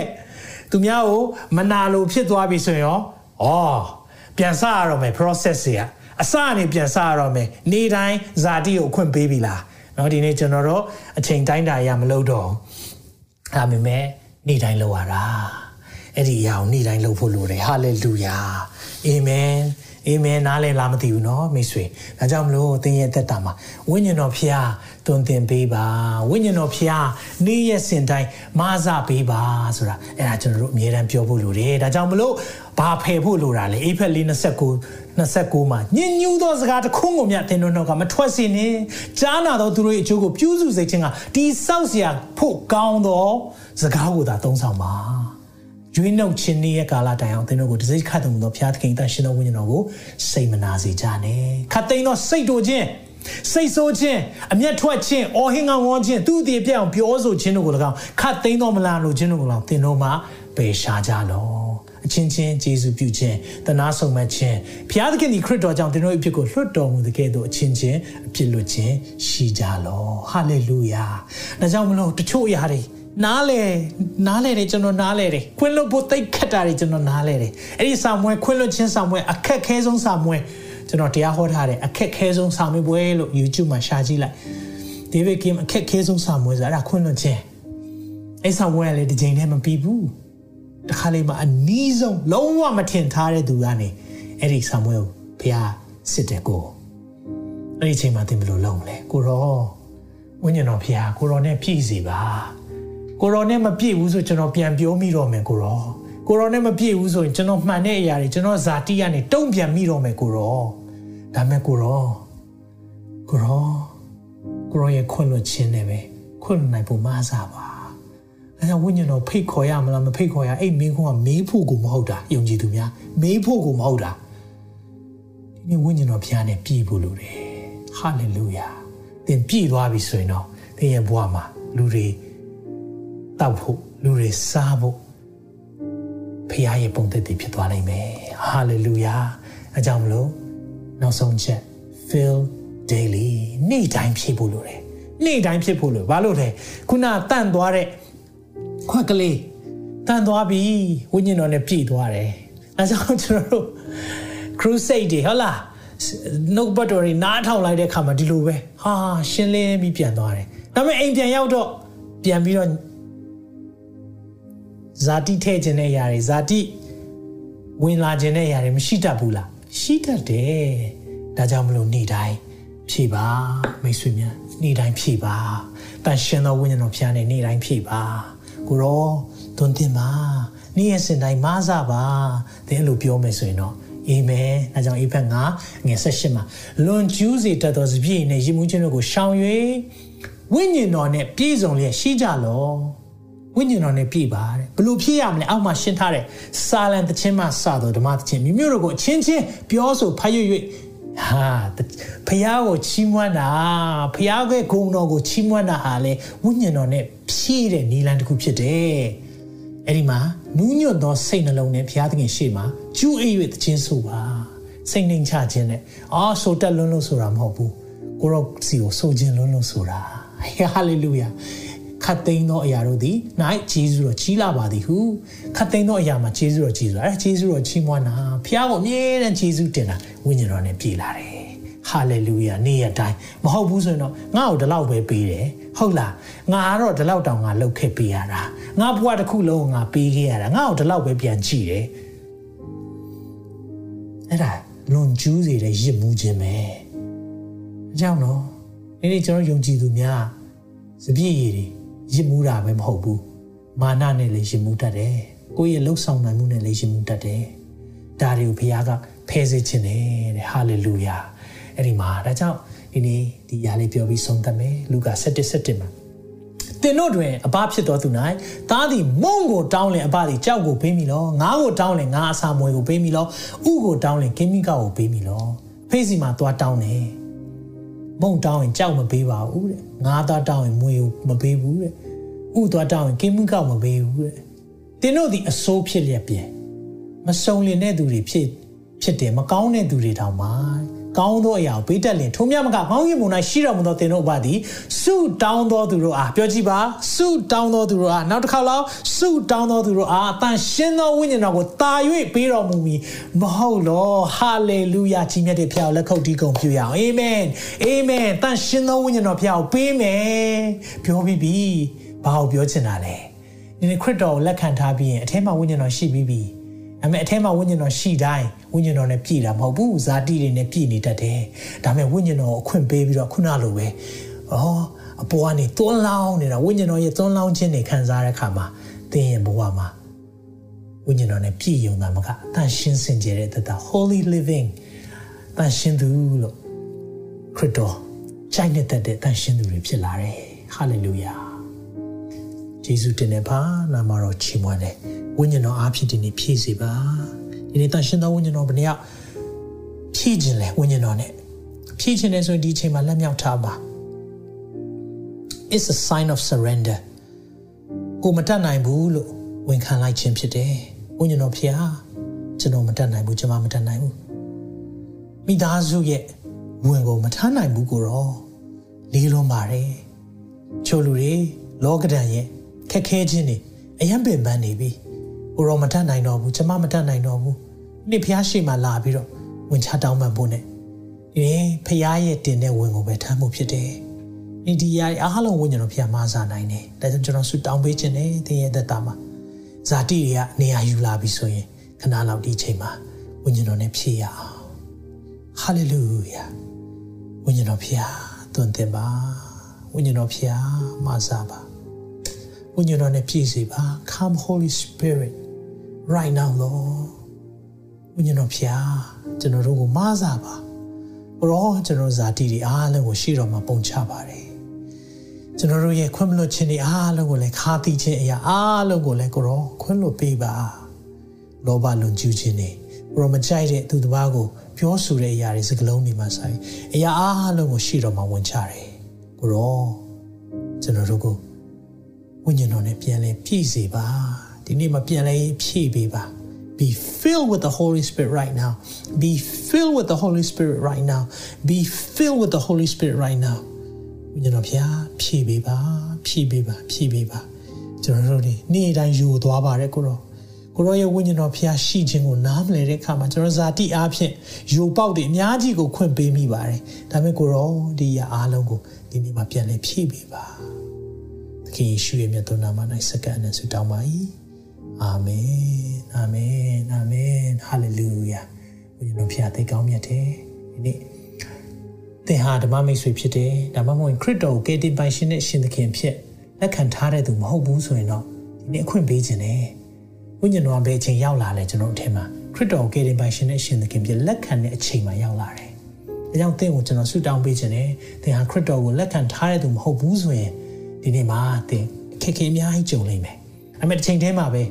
B: သူများကိုမနာလို့ဖြစ်သွားပြီဆိုရင်ရောအော်ပြန်စရတော့မယ် process တွေကအစအနေပြန်စရတော့မယ်နေ့တိုင်းဇာတိကိုအခွင့်ပေးပြီလား เนาะဒီနေ့ကျွန်တော်တို့အချိန်တိုင်းတာရမလုပ်တော့ဒါပေမဲ့နေ့တိုင်းလုပ်ရတာအဲ့ဒီအရာကိုနေ့တိုင်းလုပ်ဖို့လိုတယ်ဟာလေလုယာအာမင်အာမင်နားလည်လားမသိဘူးเนาะမိတ်ဆွေဒါကြောင့်မလို့သင်ရဲ့အသက်တာမှာဝိညာဉ်တော်ဖျား တွင်တင်ပေးပါဝိညာဉ်တော်ဖျားနေ့ရက်စဉ်တိုင်းမဆပေးပါဆိုတာအဲ့ဒါကျွန်တော်တို့အမြဲတမ်းပြောဖို့လိုတယ်ဒါကြောင့်မလို့ဘာဖယ်ဖို့လိုတာလဲအေဖက်လေး29 29မှာညင်ညူးသောစကားတစ်ခုကိုမြတ်သင်တို့နောက်ကမထွက်စေနှင့်ကြားနာသောသူတို့ရဲ့အကျိုးကိုပြုစုစေခြင်းကဒီစောက်เสียဖို့ကောင်းသောစကားကိုသာသုံးဆောင်ပါရွေးနှုတ်ခြင်းရဲ့ကာလတိုင်အောင်သင်တို့ကိုတစိခတ်တော်မူသောဘုရားသခင်တန်ရှင်သောဝိညာဉ်တော်ကိုစိတ်မနာစေကြနဲ့ခတ်သိမ်းသောစိတ်တို့ချင်း စိတ်ဆိုးခြင်းအမျက်ထွက်ခြင်းအော်ဟင်ငောင်းဝန်းခြင်းသူ့အတည်ပြအောင်ပြောဆိုခြင်းတို့ကို၎င်းခတ်သိမ်းတော်မလားလို့ခြင်းတို့ကို၎င်းသင်တို့မှာပယ်ရှားကြလောအချင်းချင်းယေရှုပြုခြင်းတနာဆုံးမခြင်းဘုရားသခင်ဒီခရစ်တော်ကြောင့်သင်တို့အဖြစ်ကိုလွှတ်တော်မူတဲ့ကဲ့သို့အချင်းချင်းအဖြစ်လွတ်ခြင်းရှိကြလောဟာလေလုယာဒါကြောင့်မလို့တချို့အရာတွေနားလေနားလေတယ်ကျွန်တော်နားလေတယ်ခွင့်လွတ်ဖို့တိတ်ခက်တာတွေကျွန်တော်နားလေတယ်အဲ့ဒီစာမွဲခွင့်လွတ်ခြင်းစာမွဲအခက်ခဲဆုံးစာမွဲ ကျွန်တော်တရားဟောထားတယ်အခက်ခဲဆုံးစာမွဲပွဲလို့ YouTube မှာရှာကြည့်လိုက် David Kim အခက်ခဲဆုံးစာမွဲဆိုတာခွင့်လွတ်ခြင်းအဲ့စာမွဲလည်းဒီချိန်ထဲမပြီးဘူးတခါလေးမှအနီးဆုံးလုံးဝမထင်ထားတဲ့သူကနေအဲ့ဒီဆာမွဲကိုဖះစစ်တယ်ကိုအဲ့ဒီချိန်မှာသင်ဘယ်လိုလုပ်မလဲကိုရောဝိညာဉ်တော်ဖះကိုရောနဲ့ပြည့်စီပါကိုရောနဲ့မပြည့်ဘူးဆိုကျွန်တော်ပြန်ပြောမိတော့မယ်ကိုရောကိုရောနဲ့မပြည့်ဘူးဆိုရင်ကျွန်တော်မှန်တဲ့အရာတွေကျွန်တော်ဇာတိကနေတုံ့ပြန်မိတော့မယ်ကိုရော ဒါမဲ့ကိုရောကိုရောကိုရောရဲ့ခွင့်လွှတ်ခြင်းနဲ့ပဲခွင့်လွှတ်နိုင်ဖို့မအားပါအဲကြောင့်ဝိညာဉ်တော်ဖိတ်ခေါ်ရမလားမဖိတ်ခေါ်ရအဲ့မင်းကမေးဖို့ကိုမဟုတ်တာယုံကြည်သူများမေးဖို့ကိုမဟုတ်တာဒီနေ့ဝိညာဉ်တော်ဖျားနဲ့ပြည်ဖို့လိုတယ်ဟာလေလုယာသင်ပြည်သွားပြီဆိုရင်တော့သင်ရဲ့ဘဝမှာလူတွေတောက်ဖို့လူတွေစားဖို့ဖခင်ရဲ့ပုံသက်တည်ဖြစ်သွားနိုင်မယ်ဟာလေလုယာအကြောင်းမလို့ နောက်ဆုံးချက် fill daily နေ့တိုင်းဖြစ်ဖို့လိုတယ်နေ့တိုင်းဖြစ်ဖို့လိုဘာလို့လဲခုနတန့်သွားတဲ့ခွက်ကလေးတန်သွားပြီဝိညာဉ်တော်နဲ့ပြည့်သွားတယ်အဲကြောင့်ကျွန်တော်တို့ crusade တွေဟုတ်လားနှုတ်ပတ်တော်တွေနားထောင်လိုက်တဲ့အခါမှာဒီလိုပဲဟာရှင်းလင်းပြီးပြန်သွားတယ်ဒါပေမဲ့အိမ်ပြန်ရောက်တော့ပြန်ပြီးတော့ဇာတိထဲ့ခြင်းတဲ့အရာတွေဇာတိဝင်လာခြင်းတဲ့အရာတွေမရှိတတ်ဘူးလား ရှိတတ်တယ်ဒါကြောင့်မလို့နေ့တိုင်းဖြည့်ပါမိတ်ဆွေများနေ့တိုင်းဖြည့်ပါတန်ရှင်သောဝိညာဉ်တော်ဖျားနေနေ့တိုင်းဖြည့်ပါကိုရောသွန်သင်ပါနေ့ရက်စဉ်တိုင်းမဆပါသင်အဲ့လိုပြောမယ်ဆိုရင်တော့အာမင်။အဲကြောင့်အေဖက်ငါငယ်၁၈မှာလွန်ကျူးစေတတ်သောစပြည့်နဲ့ယဉ်မှုချင်းတို့ကိုရှောင်၍ဝိညာဉ်တော်နဲ့ပြည့်စုံလျက်ရှိကြလော။ ဝိညာဉ်တော်နဲ့ပြည့်ပါတဲ့။ဘလို့ဖြစ်ရမလဲအောက်မှာရှင်းထားတဲ့စာလံတခြင်းမှစသောဓမ္မတခြင်းမြို့တို့ကိုအချင်းချင်းပြောဆိုဖတ်ရွ၍ဟာဖះကိုချီးမွမ်းတာဖះရဲ့ဂုဏ်တော်ကိုချီးမွမ်းတာဟာလေဝိညာဉ်တော်နဲ့ဖြည့်တဲ့နီလန်တစ်ခုဖြစ်တယ်အဲ့ဒီမှာနူးညွတ်သောစိတ်နှလုံးနဲ့ဘုရားသခင်ရှေ့မှာကျူးအိပ်၍သခြင်းဆိုပါစိတ်နှိမ်ချခြင်းနဲ့အာဆိုတက်လွန်းလို့ဆိုတာမဟုတ်ဘူးကိုရောစီကိုဆိုခြင်းလွန်းလို့ဆိုတာဟာလေလုယာ ခတ်သိမ်းသောအရာတို့သည်၌ဂျေဇုတော်ကြီးလာပါသည်ဟုခတ်သိမ်းသောအရာမှာဂျေဇုတော်ကြီးဆိုတာအဲဂျေဇုတော်ကြီးမွမ်းတာဖခင်ကိုအမြဲတမ်းဂျေဇုတင်တာဝိညာဉ်တော်နဲ့ပြည်လာတယ်ဟာလေလုယာနေ့ရက်တိုင်းမဟုတ်ဘူးဆိုရင်တော့ငါ့ကိုဒီလောက်ပဲပေးတယ်ဟုတ်လားငါကတော့ဒီလောက်တောင်ငါလှုပ်ခဲ့ပေးရတာငါဘဝတစ်ခုလုံးငါပေးခဲ့ရတာငါ့ကိုဒီလောက်ပဲပြန်ကြည့်တယ်အဲ့ဒါလွန်ကျူးစေတဲ့ရစ်မှုခြင်းပဲအကြောင်းတော့ဒီနေ့ကျွန်တော်ယုံကြည်သူများစပြည့်ရည် ရစ်မှုတာပဲမဟုတ်ဘူးမာနနဲ့လည်းရစ်မှုတတ်တယ်ကိုယ့်ရဲ့လှုပ်ဆောင်နိုင်မှုနဲ့လည်းရစ်မှုတတ်တယ်ဒါတွေကိုဘုရားကဖယ်စေခြင်းတယ်တဲ့ဟာလေလုယာအဲ့ဒီမှာဒါကြောင့်ဒီနေ့ဒီຢာလေးပြောပြီးဆုံးသတ်မယ်လူကာ7 7မှာသင်တို့တွင်အဘဖြစ်တော်သူ၌သားသည်မုံကိုတောင်းလင်အဘသည်ကြောက်ကိုပေးမိလောငါးကိုတောင်းလင်ငါအစာမွေကိုပေးမိလောဥကိုတောင်းလင်ကင်းမိကောက်ကိုပေးမိလောဖေးစီမှာသွားတောင်းတယ် မုံတောင်းရင်ကြောက်မပေးပါဘူးတဲ့ငါးသားတောင်းရင်မွေကိုမပေးဘူးတဲ့ဥသွားတောင်းရင်ကင်းမိကောက်မပေးဘူးတဲ့သင်တို့သည်အစိုးဖြစ်လျက်ပြင်မစုံလင်တဲ့သူတွေဖြစ်ဖြစ်တယ်မကောင်းတဲ့သူတွေတောင်မှ ကောင်းသောအရာကိုပေးတတ်လင်ထိုမြတ်မကကောင်းကင်ဘုံ၌ရှိတော်မူသောသင်တို့ဘာသည်ဆုတောင်းသောသူတို့အားပြောကြည့်ပါဆုတောင်းသောသူတို့အားနောက်တစ်ခါလောက်ဆုတောင်းသောသူတို့အားအတန်ရှင်းသောဝိညာဉ်တော်ကိုတာ၍ပေးတော်မူမည်မဟုတ်လောဟာလေလုယာကြီးမြတ်တဲ့ဖျားကိုလက်ခုပ်တီးကုန်ပြုရအောင်အာမင်အာမင်တန်ရှင်းသောဝိညာဉ်တော်ဖျားကိုပေးမယ်ပြောပြီးပြီဘာကိုပြောချင်တာလဲဒီနေ့ခရစ်တော်ကိုလက်ခံထားပြီးရင်အထက်မှာဝိညာဉ်တော်ရှိပြီးပြီ ဒါပေမဲ့အထက်မှာဝိညာဉ်တော်ရှိတိုင်းဝိညာဉ်တော်နဲ့ပြည့်တာမဟုတ်ဘူးဇာတိတွေနဲ့ပြည့်နေတတ်တယ်ဒါပေမဲ့ဝိညာဉ်တော်ကိုအခွင့်ပေးပြီးတော့ခုနလိုပဲဩအပေါ်ကနေသွန်းလောင်းနေတာဝိညာဉ်တော်ရဲ့သွန်းလောင်းခြင်းတွေခံစားရတဲ့အခါမှာသင်ရဲ့ဘဝမှာဝိညာဉ်တော်နဲ့ပြည့်ုံတာမကအတန်ရှင်းစင်ကြတဲ့တတ holy living တန်ရှင်းသူလို့ခရစ်တော်ခြိုက်နေတဲ့တန်ရှင်းသူတွေဖြစ်လာတယ် hallelujah ယေရှုတင်တဲ့ပါနာမတော်ချီးမွမ်းတယ်ဝိညာဉ်တော်အားဖြင့်ဒီနေ့ဖြည့်စေပါဒီနေ့တန်ရှင်သောဝိညာဉ်တော်ဘယ်နှယောက်ဖြည့်ခြင်းလဲဝိညာဉ်တော်နဲ့ဖြည့်ခြင်းလဲဆိုရင်ဒီအချိန်မှာလက်မြောက်ထားပါ It's a sign of surrender ကိုမတတ်နိုင်ဘူးလို့ဝန်ခံလိုက်ခြင်းဖြစ်တယ်ဝိညာဉ်တော်ဖျားကျွန်တော်မတတ်နိုင်ဘူးကျွန်မမတတ်နိုင်ဘူးမိသားစုရဲ့ဝင်ကိုမထားနိုင်ဘူးကိုတော့လေးလုံးပါတယ်ချို့လူတွေလောကဒဏ်ရဲ့ ခက်ခဲခြင်းတွေအယံပင်ပန်းနေပြီကိုရောမတတ်နိုင်တော့ဘူးကျမမတတ်နိုင်တော့ဘူးနေ့ဖះရှိမှလာပြီးတော့ဝင်ချတောင်းပန်ဖို့ ਨੇ ဒီဖះရဲ့တင်တဲ့ဝင်ကိုပဲထမ်းမှုဖြစ်တယ်ဒီဒီရအားလုံးဝိညာဉ်တော်ဖះမဆာနိုင်တယ်ဒါကြောင့်ကျွန်တော်ဆုတောင်းပေးခြင်းနဲ့သင်ရဲ့သက်တာမှာဇာတိတွေကနေရာယူလာပြီဆိုရင်ခဏလောက်ဒီချိန်မှာဝိညာဉ်တော်နဲ့ဖြည့်ရအောင်ဟာလေလုယာဝိညာဉ်တော်ဖះသွန်သင်ပါဝိညာဉ်တော်ဖះမဆာပါ ဝိညာဉ်တော်နဲ့ပြည့်စေပါ come holy spirit right now lord ဝိညာဉ်တော်ဖျားကျွန်တော်တို့ကိုမားစားပါဘရောကျွန်တော်ဇာတိတွေအားလုံးကိုရှေ့တော်မှာပုံချပါတယ်ကျွန်တော်တို့ရဲ့ခွင့်မလွတ်ခြင်းတွေအားလုံးကိုလည်းခါသီးခြင်းအရာအားလုံးကိုလည်းကိုရောခွင့်လွတ်ပေးပါလောဘလွန်ကျူးခြင်းတွေဘရောမကြိုက်တဲ့သူတစ်ပါးကိုပြောဆိုတဲ့အရာတွေစကလုံးတွေမှာဆိုင်အရာအားလုံးကိုရှေ့တော်မှာဝင်ချတယ်ကိုရောကျွန်တော်တို့ကို ဝိညာဉ်တော်နဲ့ပြန်လဲပြည့်စေပါဒီနေ့မှာပြန်လဲဖြည့်ပေးပါ be filled with the holy spirit right now be filled with the holy spirit right now be filled with the holy spirit right now ဝိညာဉ်တော်ဖျားဖြည့်ပေးပါဖြည့်ပေးပါဖြည့်ပေးပါကျွန်တော်တို့ဒီနေ့တိုင်းယူသွားပါတယ်ကိုရောကိုရောရဲ့ဝိညာဉ်တော်ဖျားရှိခြင်းကိုနားမလည်တဲ့အခါမှာကျွန်တော်ဇာတိအားဖြင့်ယူပေါက်တွေအများကြီးကိုခွင့်ပေးမိပါတယ်ဒါပေမဲ့ကိုရောဒီရအားလုံးကိုဒီနေ့မှာပြန်လဲဖြည့်ပေးပါ ခင်ယေရှုရဲ့မြတ်သောနာမ၌စက္ကန့်နဲ့ဆုတောင်းပါ၏အာမင်အာမင်အာမင်ဟာလေလုယာဘုရားတော်ဖျားသိကောင်းမြတ်တယ်ဒီနေ့သင်ဟာဓမ္မမိတ်ဆွေဖြစ်တယ်ဒါမှမဟုတ်ခရစ်တော်ကိုကယ်တင်ပိုင်ရှင်နဲ့ရှင်သခင်ဖြစ်လက်ခံထားတဲ့သူမဟုတ်ဘူးဆိုရင်တော့ဒီနေ့အခွင့်ပေးခြင်းနဲ့ဝိညာဉ်တော်ဘယ်အချိန်ရောက်လာလဲကျွန်တော်အထင်မှာခရစ်တော်ကိုကယ်တင်ပိုင်ရှင်နဲ့ရှင်သခင်ဖြစ်လက်ခံတဲ့အချိန်မှာရောက်လာတယ်ဒါကြောင့်သင်ကိုကျွန်တော်ဆုတောင်းပေးခြင်းနဲ့သင်ဟာခရစ်တော်ကိုလက်ခံထားတဲ့သူမဟုတ်ဘူးဆိုရင် ဒီနေ့မှာသင်ခက်ခဲအများကြီးကြုံလိမ့်မယ်။ဒါပေမဲ့တစ်ချိန်တည်းမှာပဲ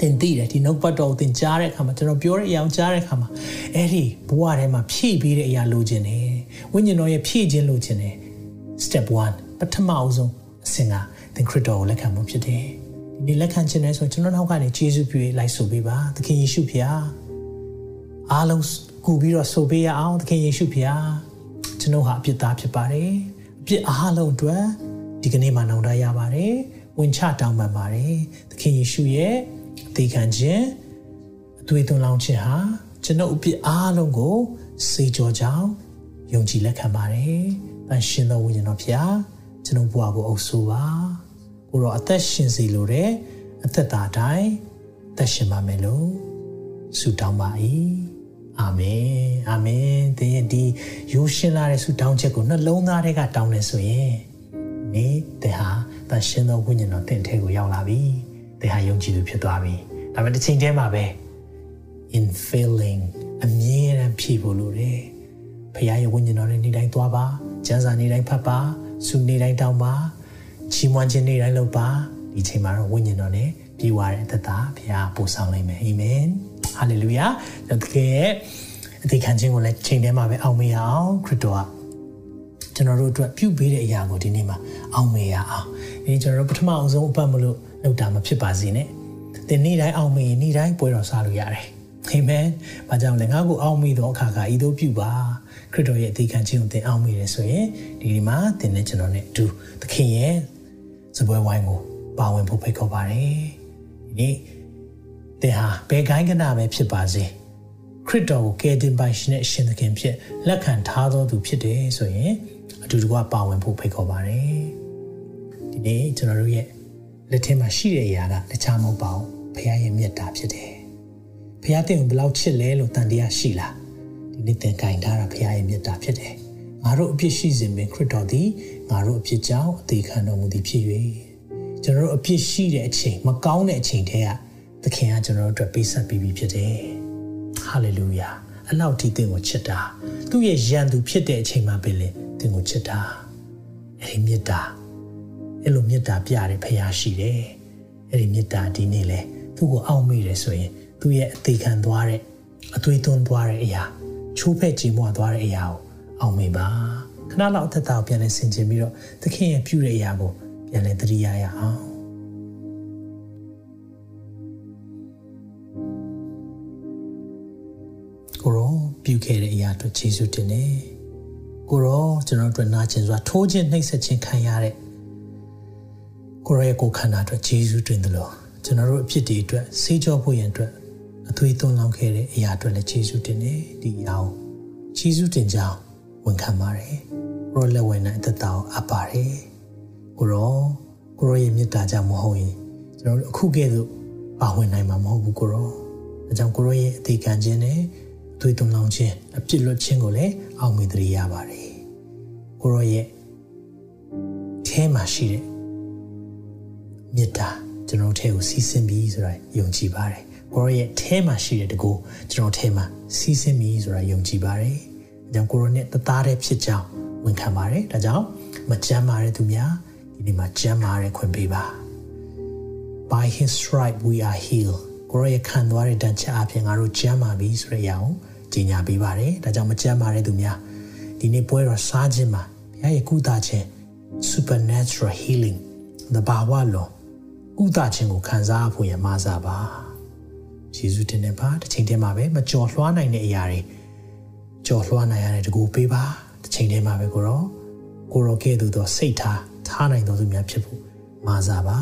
B: သင်သိတယ်ဒီနှုတ်ပတ်တော်ကိုသင်ကြားတဲ့အခါမှာကျွန်တော်ပြောတဲ့အရာကိုကြားတဲ့အခါမှာအဲ့ဒီဘဝထဲမှာဖြည့်ပြီးတဲ့အရာလိုချင်တယ်။ဝိညာဉ်တော်ရဲ့ဖြည့်ခြင်းလိုချင်တယ်။ step 1ပထမအဆုံးအစဉ်ကသင်ခရစ်တော်ကိုလက်ခံမှုဖြစ်တယ်။ဒီလက်ခံခြင်းနဲ့ဆိုကျွန်တော်နောက်ကနေယေရှုပြုလိုက်ဆိုပေးပါ။သခင်ယေရှုဖျားအားလုံးကူပြီးတော့ဆိုပေးရအောင်သခင်ယေရှုဖျားကျွန်တော်ဟာအပြစ်သားဖြစ်ပါတယ်။အပြစ်အားလုံးအတွက် ဒီကနေ့မှနောင်တရပါတယ်ဝင်ချတောင်းပန်ပါတယ်သခင်ယေရှုရဲ့အသေးခံခြင်းအသွေးသွန်းလောင်းခြင်းဟာကျွန်ုပ်အပြစ်အားလုံးကိုစေကြောကြောင်းယုံကြည်လက်ခံပါတယ်။တန်ရှင်သောဝိညာဉ်တော်ဖျားကျွန်ုပ်ဘဝကိုအုပ်ဆိုပါ။ကိုတော့အသက်ရှင်စေလိုတဲ့အသက်တာတိုင်းသက်ရှင်ပါမယ်လို့ဆုတောင်းပါ၏အာမင်အာမင်သင်ရဲ့ဒီရိုးရှင်းလာတဲ့ဆုတောင်းချက်ကိုနှလုံးသားထဲကတောင်းနေဆိုရင် နေသင်ဟာတန်ရှင်းသောဝိညာဉ်တော်သင်ထဲကိုရောက်လာပြီသင်ဟာယုံကြည်သူဖြစ်သွားပြီဒါပေမဲ့တစ်ချိန်တည်းမှာပဲ in feeling အမြဲတမ်းဖြည့်ဖို့လိုတယ်ဖခင်ရဲ့ဝိညာဉ်တော်နဲ့နေ့တိုင်းသွားပါကျမ်းစာနေ့တိုင်းဖတ်ပါဆုနေ့တိုင်းတောင်းပါချီးမွမ်းခြင်းနေ့တိုင်းလုပ်ပါဒီချိန်မှာတော့ဝိညာဉ်တော်နဲ့ပြေဝတဲ့အသက်တာဖခင်ပို့ဆောင်နိုင်မယ်အာမင်ဟာလေလုယာတကယ်ရဲ့အသေးခံခြင်းကိုလည်းချိန်ထဲမှာပဲအောင်မေးအောင်ခရစ်တော်က ကျွန်တော်တို့အတွက်ပြုပေးတဲ့အရာကိုဒီနေ့မှာအောင်မေးရအောင်ဒီကျွန်တော်တို့ပထမအောင်ဆုံးအပတ်မလို့လောက်တာမဖြစ်ပါစေနဲ့ဒီနေ့တိုင်းအောင်မေးနေ့တိုင်းပွဲတော်စားလို့ရတယ်အာမင်။ဘာကြောင့်လဲငါ့ကိုအောက်မိသောအခါခါဤသို့ပြုပါခရစ်တော်ရဲ့အသေးခံခြင်းကိုသင်အောက်မိတယ်ဆိုရင်ဒီဒီမှာသင်နဲ့ကျွန်တော်နဲ့အတူသခင်ရဲ့စပွဲဝိုင်းကိုပါဝင်ဖို့ဖိတ်ခေါ်ပါတယ်။ဒီနေ့သင်ဟာဘယ်ကိုင်းကနာပဲဖြစ်ပါစေခရစ်တော်ကိုကယ်တင်ပိုင်ရှင်နဲ့ရှင်သခင်ဖြစ်လက်ခံထားသောသူဖြစ်တယ်ဆိုရင် အတူတကွပါဝင်ဖို့ဖိတ်ခေါ်ပါတယ်။ဒီနေ့ကျွန်တော်တို့ရဲ့လက်ထဲမှာရှိတဲ့အရာကတခြားမဟုတ်ပါဘူး။ဖခင်ရဲ့မြတ်တာဖြစ်တယ်ဖះတင်ကိုဘယ်လောက်ချစ်လဲလို့တန်တရားရှိလားဒီနေ့သင်ကင်ထားတာဖះရဲ့မြတ်တာဖြစ်တယ်ငါတို့အပြစ်ရှိစဉ်ပင်ခရစ်တော်သည်ငါတို့အပြစ်ကြောင့်အသေးခံတော်မူသည်ဖြစ်၍ကျွန်တော်တို့အပြစ်ရှိတဲ့အချိန်မကောင်းတဲ့အချိန်တည်းကသခင်ကကျွန်တော်တို့အတွက်ပေးဆက်ပြီးပြီဖြစ်တယ်ဟာလေလုယာ အလောက်ထိသင်ကိုချစ်တာသူ့ရဲ့ယံသူဖြစ်တဲ့အချိန်မှာပဲလေသင်ကိုချစ်တာအဲ့ဒီမြတ်တာအဲ့လိုမြတ်တာပြတယ်ဖះရှိတယ်အဲ့ဒီမြတ်တာဒီနေ့လေသူ့ကိုအောက်မေ့တယ်ဆိုရင်သူ့ရဲ့အသေးခံသွားတဲ့အသွေးသွန်းသွားတဲ့အရာချိုးဖက်ကြီးမွားသွားတဲ့အရာကိုအောင်မေပါခဏလောက်အသက်တာကိုပြန်လဲဆင်ခြင်ပြီးတော့သခင်ရဲ့ပြုတဲ့အရာကိုပြန်လဲသတိရရအောင် ပြုခဲ့တဲ့အရာအတွက်ယေရှုတင်တယ်ကိုရောကျွန်တော်တို့နာကျင်စွာထိုးခြင်းနှိပ်စက်ခြင်းခံရတဲ့ကိုရောရဲ့ကိုယ်ခန္ဓာအတွက်ယေရှုတင်တယ်လို့ကျွန်တော်တို့အဖြစ်တွေအတွက်ဆေးကြောဖို့ရန်အတွက်အသွေးသွန်းလောင်းခဲ့တဲ့အရာအတွက်လည်းယေရှုတင်တယ်ဒီအရာကိုယေရှုတင်ကြောင်းဝန်ခံပါတယ်ကိုရောလက်ဝင်တဲ့အသက်တာကိုအပ်ပါတယ်ကိုရောကိုရောရဲ့မေတ္တာကြောင့်မဟုတ်ရင်ကျွန်တော်တို့အခုကဲ့သို့ပါဝင်နိုင်မှာမဟုတ်ဘူးကိုရောအဲကြောင့်ကိုရောရဲ့အသေးခံခြင်းနဲ့အ သွေးသွန်းလောင်းခြင်းအပြစ်လွတ်ခြင်းကိုလည်းအောင်မေတ္တရပါတယ်ကိုရောရဲ့အဲမှာရှိတဲ့မေတ္တာကျွန်တော်ထဲကိုစီးဆင်းပြီးဆိုတာယုံကြည်ပါတယ်ကိုရောရဲ့အဲမှာရှိတဲ့တကူကျွန်တော်ထဲမှာစီးဆင်းပြီးဆိုတာယုံကြည်ပါတယ်။ဒါကြောင့်ကိုရောနဲ့တသားတည်းဖြစ်ကြောင်းဝန်ခံပါတယ်။ဒါကြောင့်မကြမ်းမာတဲ့သူများဒီနေ့မှာကြမ်းမာတဲ့ခွင့်ပေးပါ။ By his stripe we are healed ကိုရောရဲ့ခံသွားတဲ့တန်ချက်အပြင်ငါတို့ကြမ်းမာပြီဆိုတဲ့အရာကို ကြီးညာပေးပါတယ်။ဒါကြောင့်မကြမ်းမာတဲ့သူများဒီနေ့ပွဲတော်စားခြင်းမှာဘုရားရဲ့ကုသခြင်း supernatural healing တဘာဝလုံးကုသခြင်းကိုခံစားဖို့ရမစားပါယေရှုတင်နေပါတစ်ချိန်တည်းမှာပဲမကြော်လွှားနိုင်တဲ့အရာတွေကြော်လွှားနိုင်ရတဲ့တကူပေးပါတစ်ချိန်တည်းမှာပဲကိုရောကိုရောကဲ့သို့သောစိတ်ထားထားနိုင်သောသူများဖြစ်ဖို့မာစားပါ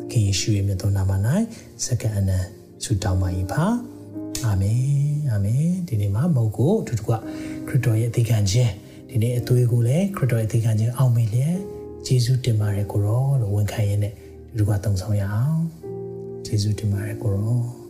B: သခင်ယေရှုရဲ့မြတ်သောနာမ၌စက္ကအနံဆုတောင်းပါ၏ပါ အာမင်အာမင်ဒီနေ့မှာမဟုတ်ကိုအထူးတကွခရစ်တော်ရဲ့အသေးခံခြင်းဒီနေ့အသွေးကိုလည်းခရစ်တော်ရဲ့အသေးခံခြင်းအောင်မေလျက်ယေရှုတင်ပါတယ်ကိုရောလို့ဝန်ခံရင်းနဲ့ဒီလိုကတုံဆောင်ရအောင်ယေရှုတင်ပါတယ်ကိုရော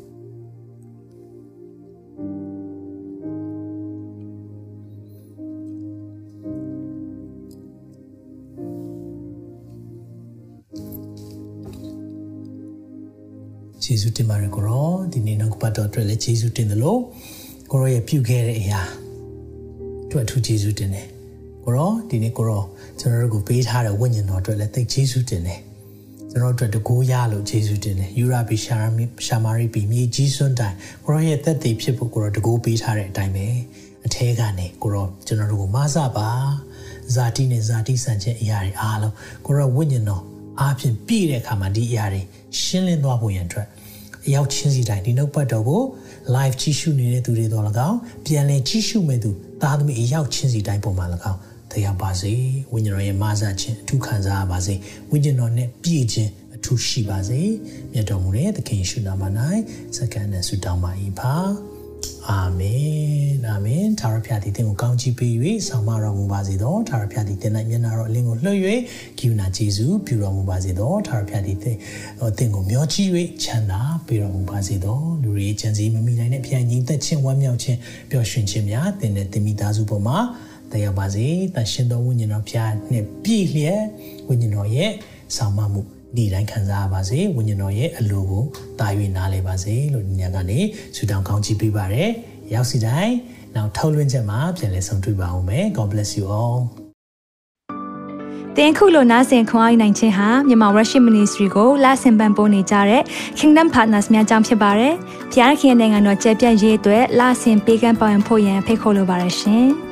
B: ယေရှုတင်ပါတယ်ကိုရောဒီနေ့နောက်ကပတ်တော်အတွက်လည်းယေရှုတင်တယ်လို့ကိုရောရဲ့ပြုခဲ့တဲ့အရာအတွက်အထူးယေရှုတင်တယ်ကိုရောဒီနေ့ကိုရောကျွန်တော်တို့ကိုပေးထားတဲ့ဝိညာဉ်တော်အတွက်လည်းသိယေရှုတင်တယ်ကျွန်တော်တို့တကူရလို့ယေရှုတင်တယ်ယူရာဘီရှာမီရှာမာရီဘီမြေကြီးစွန်းတိုင်ကိုရောရဲ့သက်သေဖြစ်ဖို့ကိုရောတကူပေးထားတဲ့အတိုင်းပဲအထဲကနေကိုရောကျွန်တော်တို့ကိုမဆပါဇာတိနဲ့ဇာတိဆန်ခြင်းအရာတွေအားလုံးကိုရောဝိညာဉ်တော် အားဖြင့်ပြည့်တဲ့အခါမှာဒီအရာတွေရှင်းလင်းသွားဖို့ရန်အတွက်အရောက်ချင်းစီတိုင်းဒီနောက်ပတ်တော်ကို live ကြည့်ရှုနေတဲ့သူတွေတော့၎င်းပြန်လည်ကြည့်ရှုမဲ့သူသားသမီးအရောက်ချင်းစီတိုင်းပုံမှန်၎င်းတရားပါစေဝိညာဉ်တော်ရဲ့မဆခြင်းအထူးခံစားရပါစေဝိညာဉ်တော်နဲ့ပြည့်ခြင်းအထူးရှိပါစေမြတ်တော်မူတဲ့သခင်ယေရှုနာမ၌စက္ကန့်နဲ့ဆုတောင်းပါ၏ပါ အာမင်အာမင်သာရဖျားသည်တင်ကိုကောင်းချီးပေး၍ဆောင်မတော်မူပါစေသောသာရဖျားသည်တင်၌မျက်နာတော်အလင်းကိုလွှတ်၍ကိူနာဂျေဇုပြုတော်မူပါစေသောသာရဖျားသည်တင်တင်ကိုမျောချီး၍ချမ်းသာပေးတော်မူပါစေသောလူတွေချမ်းစီမမိနိုင်တဲ့ဖျားညီသက်ချင်းဝမ်းမြောက်ခြင်းပျော်ရွှင်ခြင်းများတင်တဲ့တင်မိသားစုပေါ်မှာတရားပါစေတန်ရှင်တော်ဝိညာဉ်တော်ဖျားနဲ့ပြည့်လျက်ဝိညာဉ်တော်ရဲ့ဆောင်မမှု ဒီတိုင်းခံစားရပါစေဝိညာဉ်တော်ရဲ့အလိုကိုတာ၍နားလည်ပါစေလို့ဒီညကနေဆုတောင်းကောင်းချီးပေးပါရယ်ရောက်စီတိုင်းနောက်ထုတ်လွှင့်ချက်မှာပြန်လည်ဆုံတွေ့ပါအောင်မယ် God bless you all
A: တင်ခုလိုနာဆင်ခွန်အားနိုင်ခြင်းဟာမြန်မာ Worship Ministry ကိုလာဆင်ပန်ပိုးနေကြတဲ့ Kingdom Partners များအကြောင်းဖြစ်ပါတယ်။ဖျားခင်နိုင်ငံတော်ကျယ်ပြန့်ရေးအတွက်လာဆင်ပေးကမ်းပောင်းဖို့ရန်ဖိတ်ခေါ်လိုပါတယ်ရှင်။